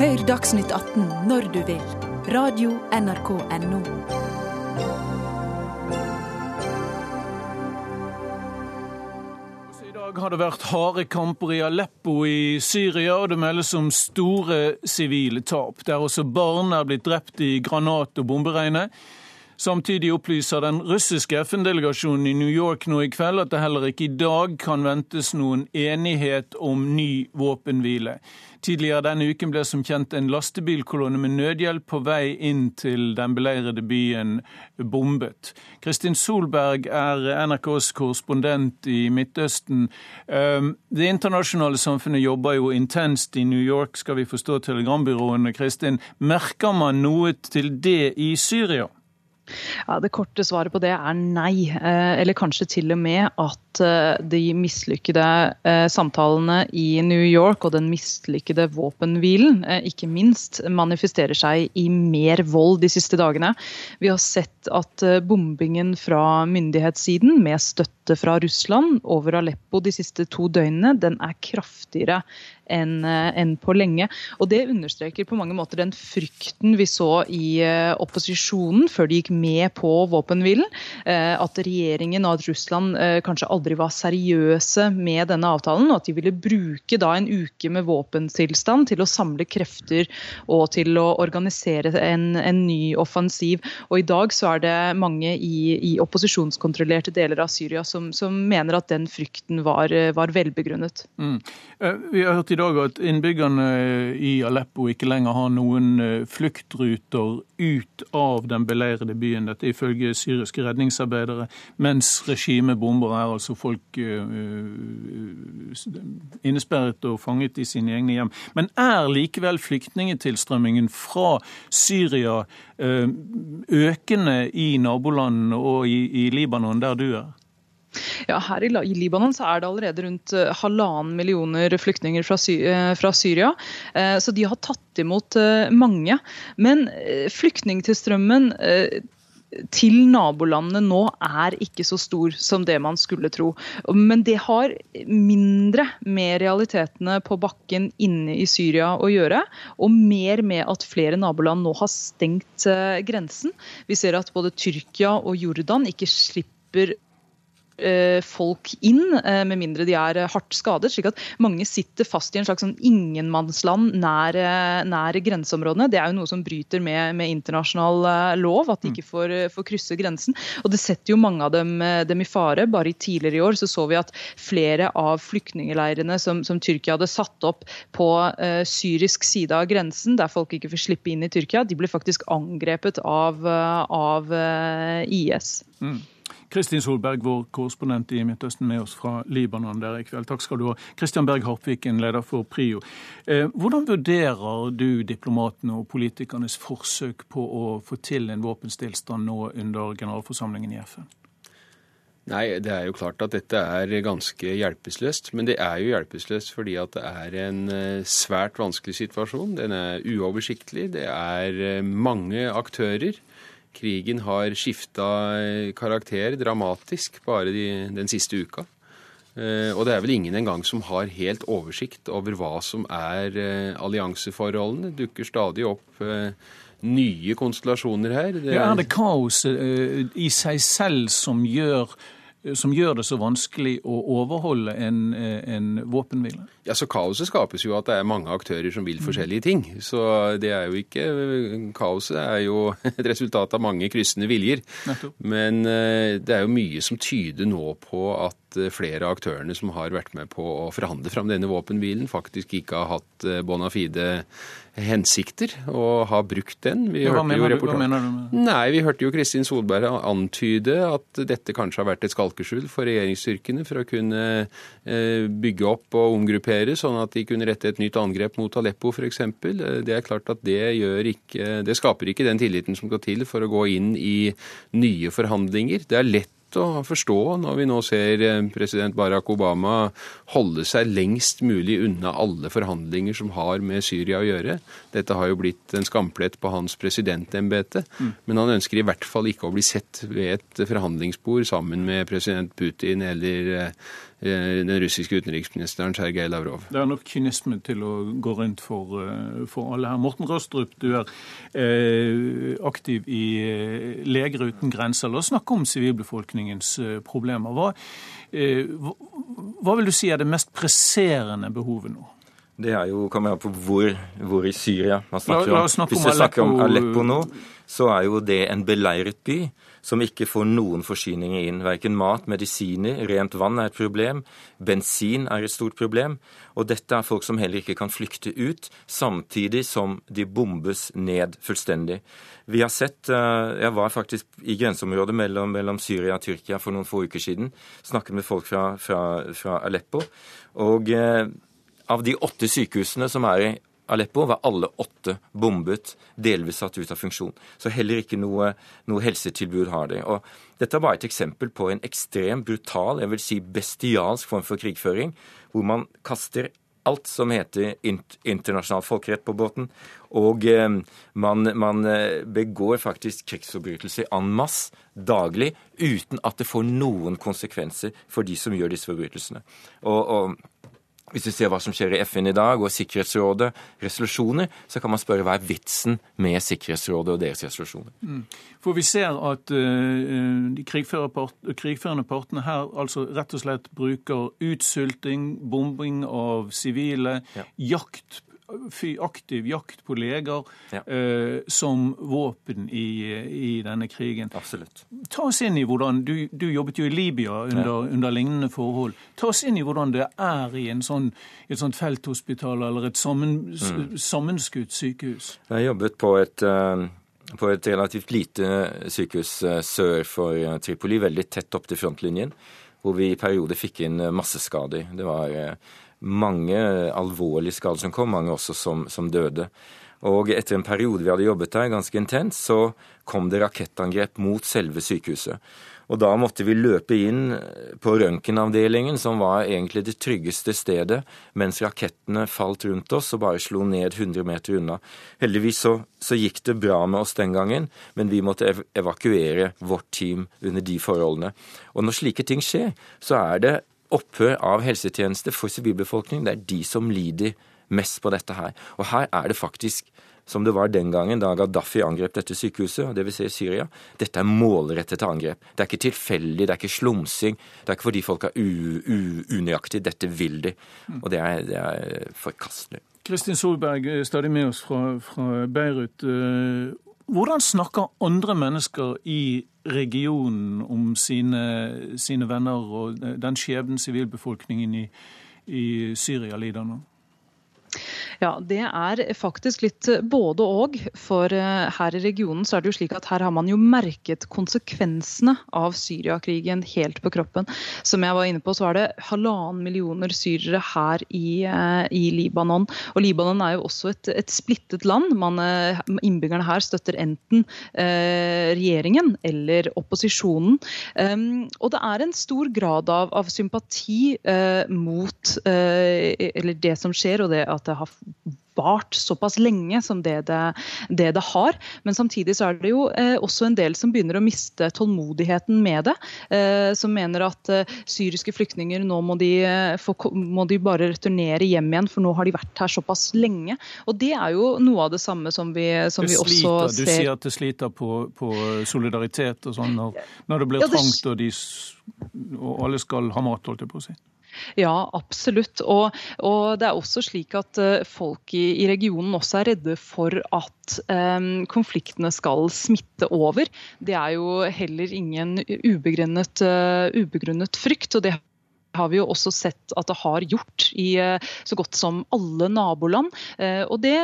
Hør Dagsnytt 18 når du vil. Radio NRK Radio.nrk.no.
har det vært harde kamper i Aleppo i Syria, og det meldes om store sivile tap. Der også barn er blitt drept i granat- og bomberegnet. Samtidig opplyser den russiske FN-delegasjonen i New York nå i kveld at det heller ikke i dag kan ventes noen enighet om ny våpenhvile. Tidligere denne uken ble som kjent en lastebilkolonne med nødhjelp på vei inn til den beleirede byen bombet. Kristin Solberg er NRKs korrespondent i Midtøsten. Ehm, det internasjonale samfunnet jobber jo intenst i New York, skal vi forstå telegrambyråene. Kristin, merker man noe til det i Syria?
Ja, Det korte svaret på det er nei. Eh, eller kanskje til og med at eh, de mislykkede eh, samtalene i New York og den mislykkede våpenhvilen ikke minst manifesterer seg i mer vold de siste dagene. Vi har sett at bombingen fra myndighetssiden med støtte fra Russland over Aleppo de siste to døgnene, den er kraftigere enn eh, en på lenge. Og Det understreker på mange måter den frykten vi så i eh, opposisjonen før de gikk med på våpenhvilen. Eh, at regjeringen og at Russland kanskje aldri var seriøse med denne avtalen. Og at de ville bruke da en uke med våpenstillstand til å samle krefter og til å organisere en, en ny offensiv. Og I dag så er det mange i, i opposisjonskontrollerte deler av Syria som, som, mener at den frykten var, var velbegrunnet. Mm.
Vi har hørt i dag at innbyggerne i Aleppo ikke lenger har noen eh, fluktruter ut av den beleirede byen. Dette ifølge syriske redningsarbeidere. Mens regimet bomber, er altså folk eh, innesperret og fanget i sine egne hjem. Men er likevel flyktningetilstrømmingen fra Syria eh, økende i nabolandene og i, i Libanon, der du er?
Ja, her i Libanon så er det allerede rundt eh, halvannen millioner flyktninger fra, Sy eh, fra, Syria. Eh, så de har tatt imot mange. Men flyktningtilstrømmen til nabolandene nå er ikke så stor som det man skulle tro. Men det har mindre med realitetene på bakken inne i Syria å gjøre, og mer med at flere naboland nå har stengt grensen. Vi ser at både Tyrkia og Jordan ikke slipper folk inn, eh, med mindre de er hardt skadet. slik at mange sitter fast i en slags sånn ingenmannsland nær, eh, nær grenseområdene. Det er jo noe som bryter med, med internasjonal lov, at de mm. ikke får, får, krysse grensen. Og det setter jo mange av dem, dem, i fare. Bare i tidligere i år så, så vi at flere av flyktningleirene som, som Tyrkia hadde satt opp på uh, syrisk side av grensen, der folk ikke får slippe inn i Tyrkia, de ble faktisk angrepet av, av uh, IS. Mm.
Kristin Solberg, vår korrespondent i Midtøsten, med oss fra Libanon der i kveld. Takk skal du ha. Kristian Berg Harpviken, leder for PRIO. Eh, hvordan vurderer du diplomatene og politikernes forsøk på å få til en våpenstillstand nå under generalforsamlingen i FN?
Nei, Det er jo klart at dette er ganske hjelpeløst. Men det er jo hjelpeløst fordi at det er en eh, svært vanskelig situasjon. Den er uoversiktlig. Det er eh, mange aktører. Krigen har skifta karakter dramatisk bare de, den siste uka. Eh, og det er vel ingen engang som har helt oversikt over hva som er eh, allianseforholdene. Det dukker stadig opp eh, nye konstellasjoner her.
Det er, ja, er det kaoset i seg selv som gjør som gjør det så vanskelig å overholde en, en våpenhvile?
Ja, så Kaoset skapes jo at det er mange aktører som vil forskjellige ting. Så det er jo ikke Kaoset er jo et resultat av mange kryssende viljer. Men eh, det er jo mye som tyder nå på at eh, flere av aktørene som har vært med på å forhandle fram denne våpenhvilen, faktisk ikke har hatt eh, bona fide hensikter og har brukt den.
Vi hva, mener du, hva, mener du, med
Nei, Vi hørte jo Kristin Solberg antyde at dette kanskje har vært et skalkeskjul for regjeringsstyrkene for å kunne bygge opp og omgruppere sånn at de kunne rette et nytt angrep mot Aleppo f.eks. Eh, det er klart at det, ikke, det skaper ikke den tilliten som skal til for å gå inn i nye forhandlinger. Det er lett å forstå når vi nå ser eh, president Barack Obama holde seg lengst mulig unna alle forhandlinger som har med Syria å gjøre. Dette har jo blitt en skamplett på hans presidentembete. Mm. Men han ønsker i hvert fall ikke å bli sett ved et forhandlingsbord sammen med president Putin eller eh, den russiske utenriksministeren Sergej Lavrov.
Det er nok kynisme til å gå rundt for, eh, for alle her. Morten Røstrup, du er eh, aktiv i eh, Leger uten grenser. La oss snakke om sivilbefolkningens problemer. Hva, eh, hva vil du si er det mest presserende behovet nå?
Det er jo, kommer an på hvor, hvor i Syria man snakker om.
snakke
Hvis vi snakker om
Aleppo.
Aleppo nå, så er jo det en beleiret by som ikke får noen forsyninger inn. Verken mat, medisiner, rent vann er et problem. Bensin er et stort problem. Og dette er folk som heller ikke kan flykte ut, samtidig som de bombes ned fullstendig. Vi har sett, eh, Jeg var faktisk i grenseområdet mellom, mellom Syria og Tyrkia for noen få uker siden. Snakket med folk fra, fra, fra Aleppo. Og eh, av de åtte sykehusene som er i Aleppo, var alle åtte bombet, delvis satt ut av funksjon. Så heller ikke noe, noe helsetilbud har de. Og dette er bare et eksempel på en ekstrem, brutal, jeg vil si bestialsk form for krigføring, hvor man kaster alt som heter internasjonal folkerett på båten. Og eh, man, man eh, begår faktisk krigsforbrytelser en masse daglig uten at det får noen konsekvenser for de som gjør disse forbrytelsene. Og, og hvis vi ser hva som skjer i FN i dag, og Sikkerhetsrådet, resolusjoner, så kan man spørre hva er vitsen med Sikkerhetsrådet og deres resolusjoner.
Mm. For vi ser at uh, de krigførende partene her altså rett og slett bruker utsulting, bombing av sivile, ja. jakt aktiv jakt på leger ja. eh, som våpen i, i, denne krigen.
Absolutt.
Ta oss inn i hvordan, Du, du jobbet jo i Libya under, ja. under, lignende forhold. Ta oss inn i hvordan det er i en sånn, et sånt felthospital eller et sammen, mm. sammenskutt sykehus.
Jeg har jobbet på et, uh, på et relativt lite sykehus uh, sør for Tripoli, veldig tett opp til frontlinjen, hvor vi i perioder fikk inn masseskader. Det var mange alvorlige skader som kom, mange også som, som, døde. Og etter en periode vi hadde jobbet der, ganske intens, så kom det rakettangrep mot selve sykehuset. Og da måtte vi løpe inn på røntgenavdelingen, som var egentlig det tryggeste stedet, mens rakettene falt rundt oss og bare slo ned 100 meter unna. Heldigvis så, så gikk det bra med oss den gangen, men vi måtte ev evakuere vårt team under de forholdene. Og når slike ting skjer, så er det opphør av helsetjenester for sivilbefolkningen. Det er de som lider mest på dette her. Og her er det faktisk, som det var den gangen da Gaddafi angrep dette sykehuset, dvs. Si Syria, dette er målrettede angrep. Det er ikke tilfeldig, det er ikke slumsing. Det er ikke fordi folk er unøyaktige. Dette vil de. Og det er, det er forkastelig.
Kristin Solberg, stadig med oss fra, fra Beirut. Hvordan snakker andre mennesker i regionen om sine, sine venner og den skjebnen sivilbefolkningen i, i Syria lider nå?
Ja, det er faktisk litt både og. For her i regionen så er det jo slik at her har man jo merket konsekvensene av Syriakrigen helt på kroppen. Som jeg var inne på, så er det halvannen millioner syrere her i, i, Libanon. Og Libanon er jo også et, et splittet land. Man, innbyggerne her støtter enten eh, regjeringen eller opposisjonen. Um, og det er en stor grad av, av sympati eh, mot eh, eller det som skjer, og det at det har vart såpass lenge som det det, det det, har. Men samtidig så er det jo eh, også en del som begynner å miste tålmodigheten med det. Eh, som mener at eh, syriske flyktninger nå må de, få, må de, bare returnere hjem igjen, for nå har de vært her såpass lenge. Og det er jo noe av det samme som vi, som vi også ser
Du sier at det sliter på, på solidaritet og sånn når, når det blir ja, det... trangt og, de, og alle skal ha mat, holdt jeg på å si?
Ja, absolutt. Og, og, det er også slik at uh, folk i, i, regionen også er redde for at um, konfliktene skal smitte over. Det er jo heller ingen ubegrunnet, uh, ubegrunnet frykt. og det har vi jo også sett at det har gjort i så godt som alle naboland. Og det,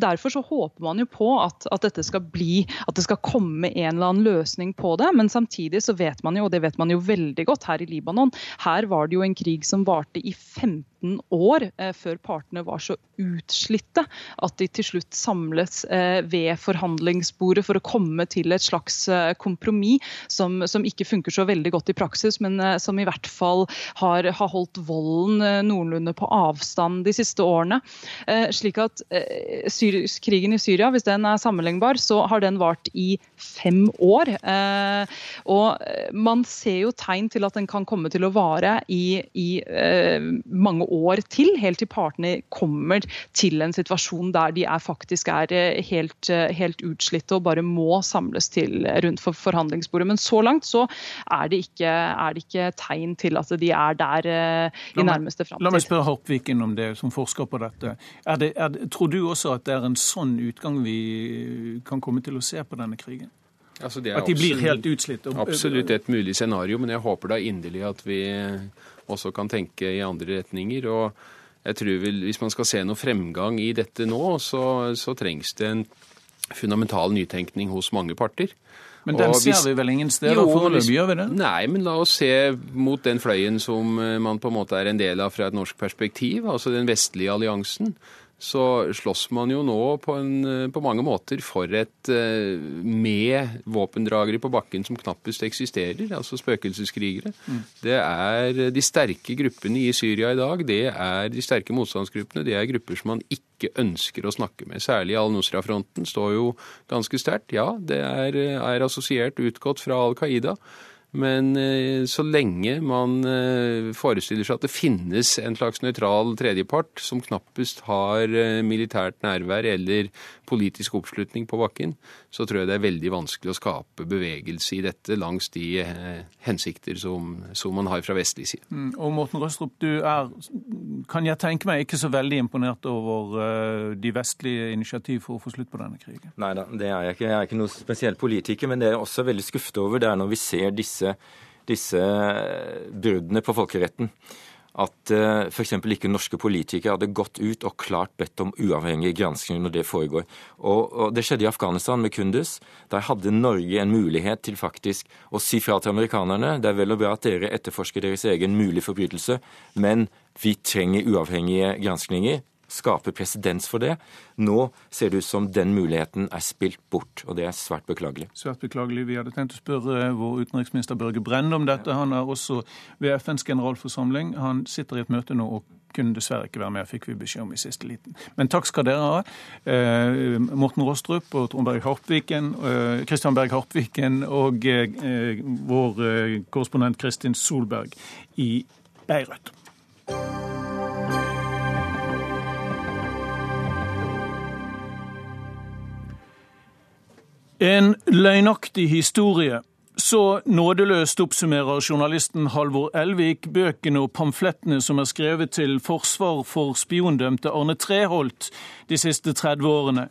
Derfor så håper man jo på at, at, dette skal bli, at det skal komme en eller annen løsning på det. Men samtidig så vet man jo, og det vet man jo veldig godt her i Libanon, her var det jo en krig som varte i 15 år eh, før partene var så utslitte at de til slutt samlet eh, ved forhandlingsbordet for å komme til et slags eh, kompromiss som, som, ikke funker så veldig godt i praksis, men eh, som i hvert fall har, har holdt volden eh, noenlunde på avstand de siste årene. Eh, slik at krigen i Syria, hvis den er sammenlignbar, så har den vart i fem år. og man ser jo tegn til at den kan komme til å vare i, i mange år til, helt til partene kommer til en situasjon der de er faktisk er helt, helt utslitte og bare må samles til rundt for forhandlingsbordet. Men så langt så er det ikke, er det ikke tegn til at de er der i nærmeste framtid.
La meg spørre Harpviken om det, som forsker på dette. Er det, er tror du også at det er en sånn utgang vi kan komme til å se på denne krigen?
Altså
at de blir helt utslitt?
Absolutt et mulig scenario, men jeg håper da inderlig at vi også kan tenke i andre retninger. og jeg tror vel, Hvis man skal se noe fremgang i dette nå, så, så trengs det en fundamental nytenkning hos mange parter.
Men den hvis, ser vi vel ingen steder foreløpig, gjør vi det?
Nei, men la oss se mot den fløyen som man på en måte er en del av fra et norsk perspektiv, altså den vestlige alliansen så slåss man jo nå på, en, eh, på, mange måter for et eh, med våpendragere på bakken som knappest eksisterer, altså spøkelseskrigere. Mm. Det er de sterke gruppene i Syria i dag, det er de sterke motstandsgruppene. Det er grupper som man ikke ønsker å snakke med. Særlig Al-Nusra-fronten står jo ganske sterkt. Ja, det er, er assosiert utgått fra Al Qaida. Men eh, så lenge man eh, forestiller seg at det finnes en slags nøytral tredjepart som knappest har eh, militært nærvær eller politisk oppslutning på bakken, så tror jeg det er veldig vanskelig å skape bevegelse i dette langs de hensikter som, som man har fra vestlig side.
Mm, og Morten Røstrup, du er, kan jeg tenke meg, ikke så veldig imponert over de vestlige initiativ for å få slutt på denne krigen?
Nei da, det er jeg ikke. Jeg er ikke noe spesiell politiker, men det er også veldig skuffet over, det er når vi ser disse disse, disse bruddene på folkeretten. At eh, f.eks. ikke norske politikere hadde gått ut og klart bedt om uavhengig gransking når det foregår. Og, og, Det skjedde i Afghanistan med Kundus. Der hadde Norge en mulighet til faktisk å si fra til amerikanerne det er vel og bra at dere etterforsker deres egen mulige forbrytelse, men vi trenger uavhengige granskninger skape presedens for det. Nå ser det ut som den muligheten er spilt bort, og det er svært beklagelig.
Svært beklagelig. Vi hadde tenkt å spørre vår utenriksminister Børge Brende om dette. Han er også ved FNs generalforsamling. Han sitter i et møte nå og kunne dessverre ikke være med, fikk vi beskjed om i siste liten. Men takk skal dere ha. Eh, Morten Rostrup og Trond Berg Harpviken, Kristian Berg Harpviken og eh, vår eh, korrespondent Kristin Solberg i Beirut. En løgnaktig historie. Så nådeløst oppsummerer journalisten Halvor Elvik bøkene og pamflettene som er skrevet til forsvar for spiondømte Arne Treholt de siste 30 årene.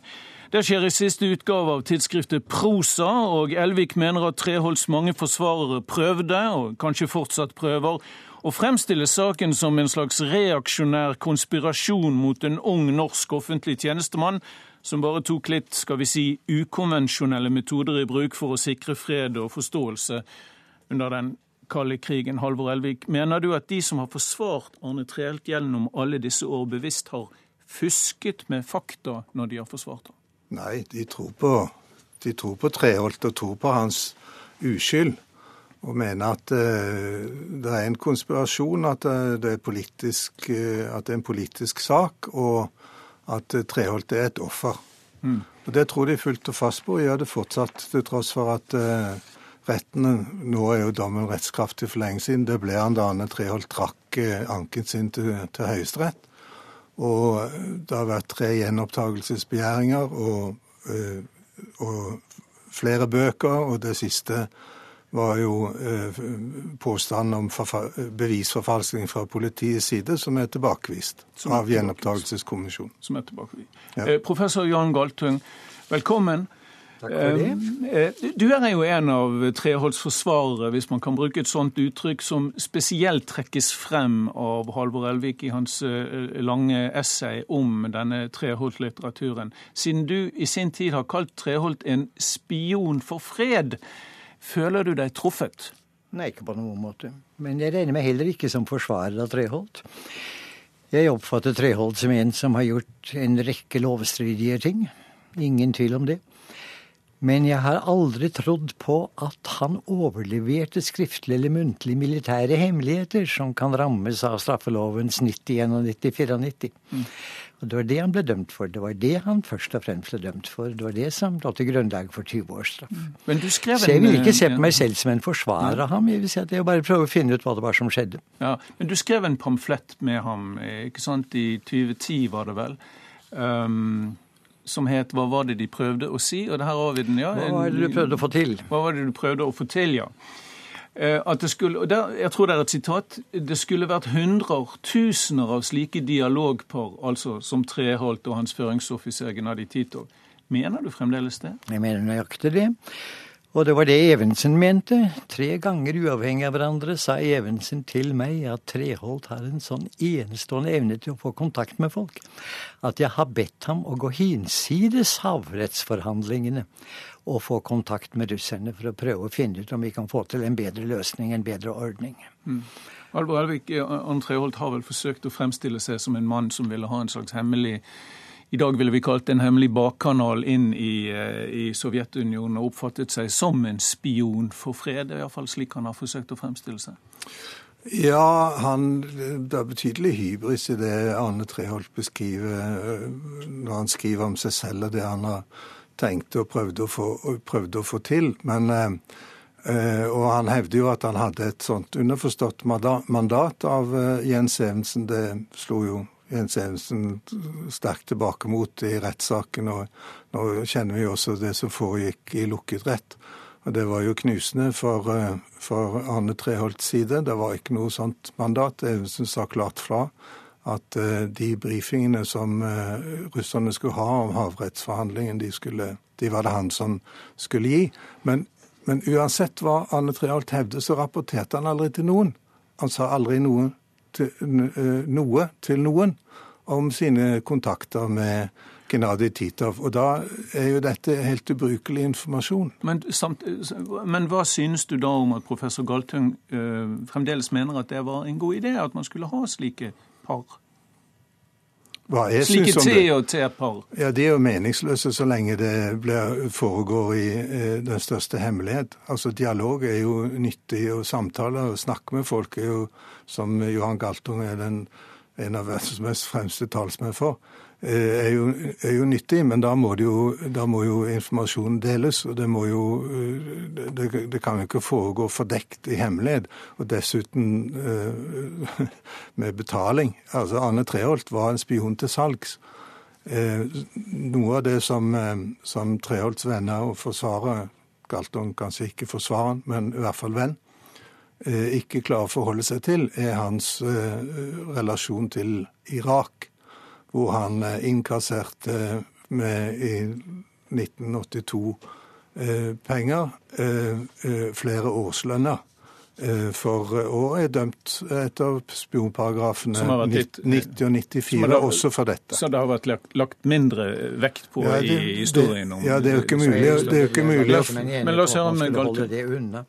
Det skjer i siste utgave av tidsskriftet Prosa, og Elvik mener at Treholts mange forsvarere prøvde, og kanskje fortsatt prøver, å fremstille saken som en slags reaksjonær konspirasjon mot en ung norsk offentlig tjenestemann som bare tok litt skal vi si, ukonvensjonelle metoder i bruk for å sikre fred og forståelse under den kalde krigen. Halvor Elvik, mener du at de som har forsvart Arne Treholt gjennom alle disse år, bevisst har fusket med fakta når de har forsvart ham?
Nei, de tror på, de tror på Treholt og tror på hans uskyld. Og mener at uh, det er en konspirasjon, at, uh, det er politisk, uh, at det er en politisk sak. og at eh, Treholt er et offer. Mm. Og Det tror de fullt og fast på, og gjør det fortsatt, til tross for at eh, retten Nå er jo dommen rettskraftig for lenge siden. Det ble han da Anne Treholt trakk eh, anken sin til, til Høyesterett. Og det har vært tre gjenopptakelsesbegjæringer og, eh, og flere bøker, og det siste var jo eh, påstanden om bevisforfalskning fra politiets side, som er tilbakevist som er av Gjenopptakelseskommisjonen.
Som er tilbakevist. Ja. Eh, professor Jan Galtung, velkommen.
Takk for det.
Eh, du er jo en av Treholts forsvarere, hvis man kan bruke et sånt uttrykk, som spesielt trekkes frem av Halvor Elvik i hans lange essay om denne Treholt-litteraturen. Siden du i sin tid har kalt Treholt en spion for fred. Føler du deg truffet?
Nei, ikke på noen måte. Men jeg regner meg heller ikke som forsvarer av Treholt. Jeg oppfatter Treholt som en som har gjort en rekke lovstridige ting. Ingen tvil om det. Men jeg har aldri trodd på at han overleverte skriftlig eller muntlig militære hemmeligheter som kan rammes av straffelovens 90, 91, 94. Mm. Og Det var det han ble dømt for. Det var det han først og fremst ble dømt for. Det var det som lå til grunnlag for 20 års straff.
Men du skrev en,
Så jeg vil ikke se på meg selv som en forsvarer av ham. Jeg vil si at jeg bare prøver å finne ut hva det var som skjedde.
Ja, Men du skrev en pamflett med ham, ikke sant, i 2010 var det vel? Um, som het 'Hva var det de prøvde å si?' Og det her har vi den, ja.
Hva var det du prøvde å få til?
Hva var det du prøvde å få til, ja. Eh, at det skulle, der, jeg tror det er et sitat, det skulle vært hundrer, tusener av slike dialogpar, altså som Treholt og hans føringsoffiser Gennadij Titov. Mener du fremdeles det?
Jeg mener nøyaktig det. Og det var det Evensen mente. Tre ganger uavhengig av hverandre sa Evensen til meg at Treholt har en sånn enestående evne til å få kontakt med folk at jeg har bedt ham å gå hinsides havrettsforhandlingene og få kontakt med russerne for å prøve å finne ut om vi kan få til en bedre løsning, en bedre ordning.
Mm. Alvor Elvik, Arne Treholt har vel forsøkt å fremstille seg som en mann som ville ha en slags hemmelig i dag ville vi kalt en hemmelig bakkanal inn i, eh, i Sovjetunionen, og oppfattet seg som en spion for fred. Det er iallfall slik han har forsøkt å fremstille seg.
Ja, han, det er betydelig hybris i det Arne Treholt beskriver eh, når han skriver om seg selv og det han har tenkt og prøvd å få, prøvd å få til. Men, eh, og han hevder jo at han hadde et sånt underforstått mandat av Jens Evensen. Det slo jo Jens Evensen sterkt tilbake mot i rettssaken. Og nå kjenner vi også det som foregikk i lukket rett. Og det var jo knusende for, eh, for Arne Treholts side. Det var ikke noe sånt mandat. Evensen sa klart fra at eh, de brifingene som eh, russerne skulle ha om havrettsforhandlingen, de, skulle, de var det han som skulle gi. Men, men uansett hva Arne Treholt hevde, så rapporterte han aldri til noen. Han sa aldri noe til, noe til noen om sine kontakter med Gennadij Titov. Og da er jo dette helt ubrukelig informasjon.
Men, samt, men, hva synes du da om at professor Galtung øh, fremdeles mener at det var en god idé at man skulle ha slike par? Slike T- og T-par?
Ja, De er jo meningsløse så lenge det blir, foregår i eh, den største hemmelighet. Altså, Dialog er jo nyttig, og samtaler og snakke med folk er jo, som Johan Galtung er den, en av verdens mest fremste talsmenn for, er jo, er jo, nyttig, men da må, jo, da må, jo, informasjonen deles. Og det må jo eh, Det, det kan jo ikke foregå fordekt i hemmelighet. Og dessuten eh, med betaling. Altså Arne Treholt var en spion til salgs. Noe av det som, som Treholts venner og forsvarer Galtung kanskje ikke forsvareren, men i hvert fall venn, ikke klarer å forholde seg til, er hans relasjon til Irak hvor han eh, innkasserte eh, med i 1982 eh, penger, flere årslønner. For og er dømt etter spionparagrafene 90 og 94 det, også for dette.
Så det har vært lagt, lagt mindre vekt på ja, det, i historien?
om... Ja, det er jo ikke mulig. Det er jo ikke mulig.
Men la oss høre om Galtung.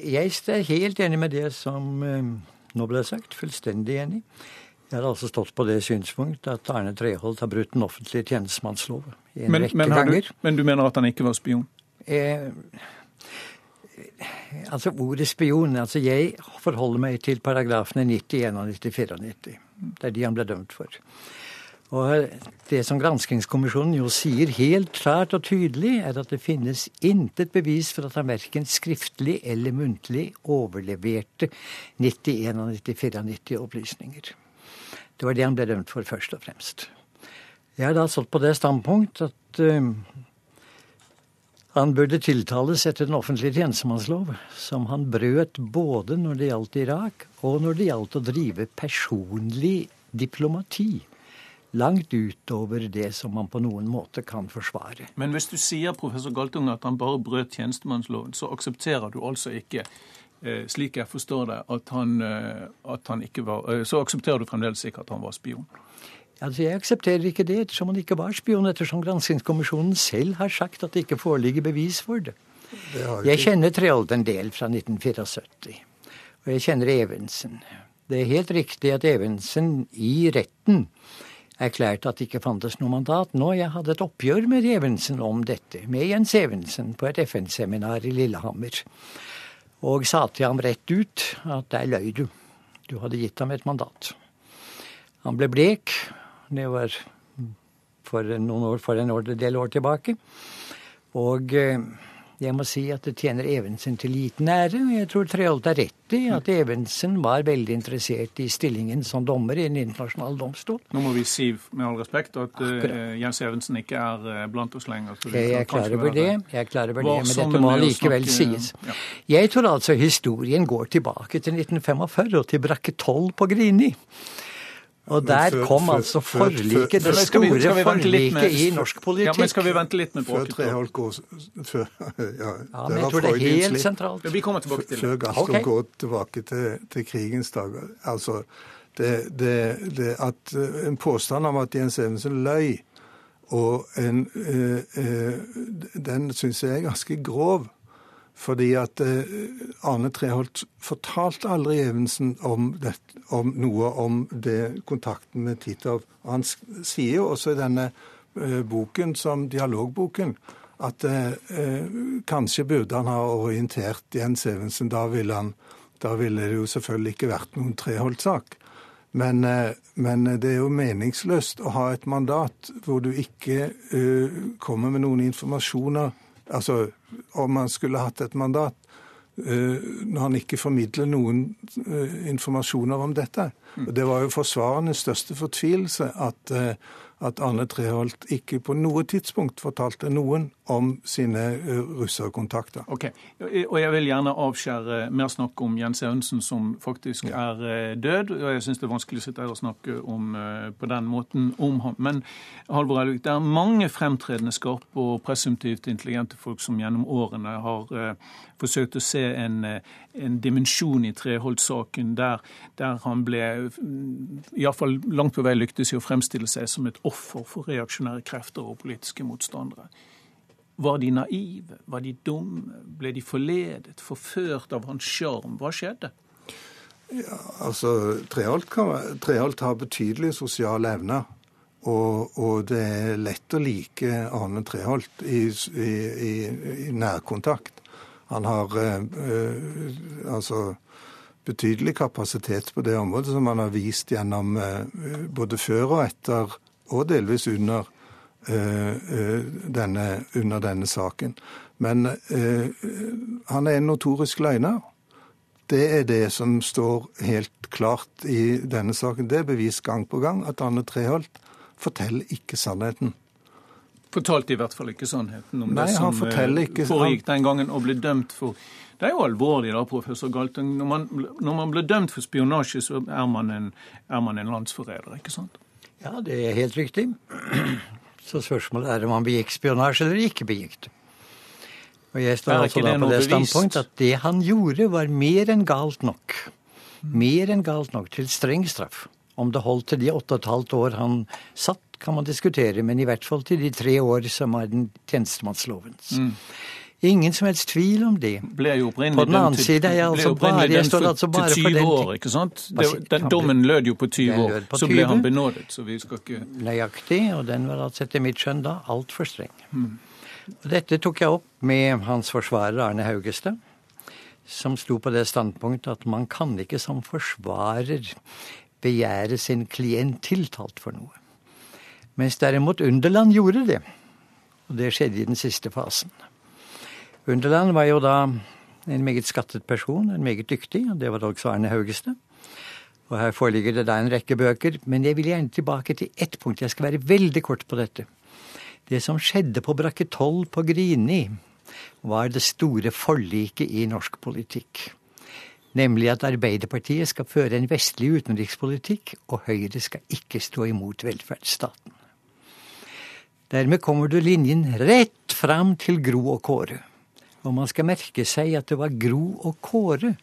Jeg er helt enig med det som nå ble sagt. Fullstendig enig. Jeg har altså stått på det synspunkt at Arne Treholt har brutt den offentlige tjenestemannslov en men, rekke
men
ganger.
Du, men du mener at han ikke var spion?
Eh, altså Ordet spion altså Jeg forholder meg til paragrafene 90, 91, 94. Det er de han ble dømt for. Og Det som Granskingskommisjonen jo sier helt klart og tydelig, er at det finnes intet bevis for at han verken skriftlig eller muntlig overleverte 91 og 94 opplysninger. Det var det han ble dømt for, først og fremst. Jeg har da stått på det standpunkt at uh, han burde tiltales etter den offentlige tjenestemannslov, som han brøt både når det gjaldt Irak, og når det gjaldt å drive personlig diplomati. Langt utover det som man på noen måte kan forsvare.
Men hvis du sier professor Galtung at han bare brøt tjenestemannsloven, så aksepterer du altså ikke slik jeg forstår det, at han, eh, at han ikke var eh, Så aksepterer du fremdeles ikke at han var spion?
Altså, Jeg aksepterer ikke det, ettersom han ikke var spion, ettersom Granskingskommisjonen selv har sagt at det ikke foreligger bevis for det. det jeg kjenner Treholt en del fra 1974, og jeg kjenner Evensen. Det er helt riktig at Evensen i retten erklærte at det ikke fantes noe mandat. Nå jeg hadde et oppgjør med Evensen om dette, med Jens Evensen på et FN-seminar i Lillehammer og sa til ham rett ut at der løy du. Du hadde gitt ham et mandat. Han ble blek. Det var for noen år, for en del år tilbake. Og eh, Jeg må si at det tjener Evensen til liten ære. Jeg tror Treholt er rett i at Evensen var veldig interessert i stillingen som dommer i en internasjonal domstol.
Nå må vi si med all respekt at uh, Jens Evensen ikke er uh, blant oss lenger.
jeg er klar over det, jeg er klar over det, men dette må likevel sies. Ja. Jeg tror altså historien går tilbake til 1945 og til brakke 12 på Grini. Og der før, kom altså forliket, det store forliket i norsk politikk.
Ja, men Skal vi vente litt med
bråket? Før Treholt går
før, ja, ja, men jeg tror det er helt sentralt.
Ja, vi kommer tilbake til
det. Før okay. går tilbake til, til, krigens dager. Altså, det, det, det at eh, En påstand om at Jens Evensen løy, og en, øh, øh, den syns jeg er ganske grov. Fordi at eh, Arne Treholt fortalte aldri Evensen om, det, om noe om det, kontakten med Titov. Han sier jo også i denne eh, boken, som dialogboken, at eh, kanskje burde han ha orientert Jens Evensen. Da ville, han, da ville det jo selvfølgelig ikke vært noen Treholt-sak. Men, eh, men, det er jo meningsløst å ha et mandat hvor du ikke uh, kommer med noen informasjoner Altså om han skulle hatt et mandat uh, når han ikke formidler noen uh, informasjoner om dette. Og Det var jo forsvarernes største fortvilelse at, uh, at Arne Treholt ikke på noe tidspunkt fortalte noen om sine russerkontakter.
Ok, Og jeg vil gjerne avskjære mer snakk om Jens Evensen, som faktisk er uh, død. og Jeg syns det er vanskelig å sitte her og snakke om, på den måten om ham. Men Halvor Elvik, det er mange fremtredende, skarpe og presumptivt intelligente folk som gjennom årene har forsøkt å se en, en dimensjon i Treholt-saken der, der, han ble iallfall langt på vei lyktes i å fremstille seg som et offer for reaksjonære krefter og politiske motstandere. Var de naive? Var de dumme? Ble de forledet? Forført av hans sjarm? Hva skjedde?
Ja, altså, Treholt, kan, Treholt har betydelige sosiale evner. Og, og, det er lett å like Arne Treholt i, i, i, i nærkontakt. Han har øh, altså betydelig kapasitet på det området, som han har vist gjennom øh, både før og etter, og delvis under Eh, eh, denne, under denne saken. Men eh, han er en notorisk løgner. Det er det som står helt klart i denne saken. Det er bevist gang på gang at Anne Treholt forteller ikke sannheten.
Fortalte i hvert fall ikke sannheten om Nei, det som ikke, foregikk den gangen og ble dømt for Det er jo alvorlig, da, professor Galtung. Når man, når man blir dømt for spionasje, så er man en, er man en landsforræder, ikke sant?
Ja, det er helt riktig. Så spørsmålet er om han begikk spionasje eller ikke begikk det. Og jeg står altså da på det standpunkt at det han gjorde, var mer enn galt nok. Mer enn galt nok til streng straff. Om det holdt til de åtte og et halvt år han satt, kan man diskutere, men i hvert fall til de tre år som er den tjenestemannslovens. Mm. Ingen som helst tvil om det.
Ble jo
opprinnelig På den annen side er jeg altså bare jeg står altså bare
til 20 år, ikke sant? Det, den dommen lød jo på 20 år. På 20. Så ble han benådet, så vi skal ikke
Nøyaktig, og den var altså etter mitt skjønn da altfor streng. Mm. Og dette tok jeg opp med hans forsvarer Arne Haugestad, som sto på det standpunktet at man kan ikke som forsvarer begjære sin klient tiltalt for noe. Mens derimot Underland gjorde det. Og det skjedde i den siste fasen. Underland var jo da en meget skattet person, en meget dyktig, og det var også Arne Haugestad. Og her foreligger det da en rekke bøker, men jeg vil gjerne tilbake til ett punkt. Jeg skal være veldig kort på dette. Det som skjedde på brakke 12 på Grini, var det store forliket i norsk politikk. Nemlig at Arbeiderpartiet skal føre en vestlig utenrikspolitikk, og Høyre skal ikke stå imot velferdsstaten. Dermed kommer du linjen rett fram til Gro og Kåre. Og man skal merke seg at det var Gro og Kåre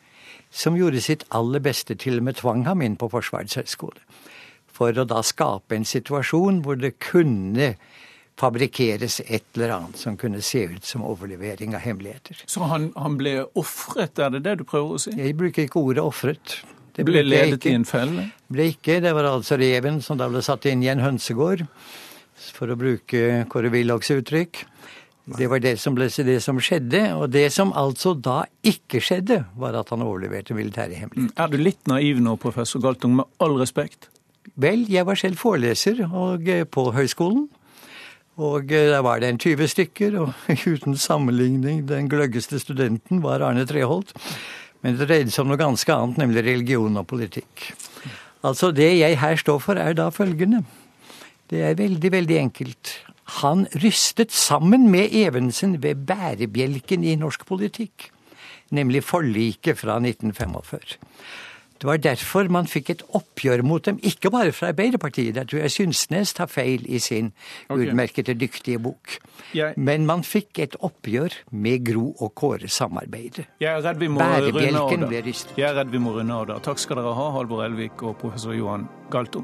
som gjorde sitt aller beste, til og med tvang ham inn på Forsvarets høgskole. For å da skape en situasjon hvor det kunne fabrikkeres et eller annet som kunne se ut som overlevering av hemmeligheter.
Så han, han ble ofret, er det det du prøver å si?
Jeg bruker ikke ordet ofret.
Det ble ledet i en felle?
Ble ikke. Det var altså reven som da ble satt inn i en hønsegård, for å bruke Kåre Willochs uttrykk. Det var det som, ble, det som skjedde, og det som altså da ikke skjedde, var at han overleverte militære hemmeligheter.
Er du litt naiv nå, professor Galtung, med all respekt?
Vel, jeg var selv foreleser og, eh, på høyskolen. Og eh, der var det en 20 stykker, og uten sammenligning den gløggeste studenten var Arne Treholt. Men det dreide seg om noe ganske annet, nemlig religion og politikk. Altså Det jeg her står for, er da følgende. Det er veldig, veldig enkelt. Han rystet sammen med Evensen ved bærebjelken i norsk politikk, nemlig forliket fra 1945. Det var derfor man fikk et oppgjør mot dem, ikke bare fra Arbeiderpartiet. Der tror jeg Synsnes tar feil i sin okay. utmerkede, dyktige bok. Jeg... Men man fikk et oppgjør med Gro og Kåre-samarbeidet.
Bærebjelken ble rystet. Jeg er redd vi må runde av da. Takk skal dere ha, Halvor Elvik og professor Johan Galtung.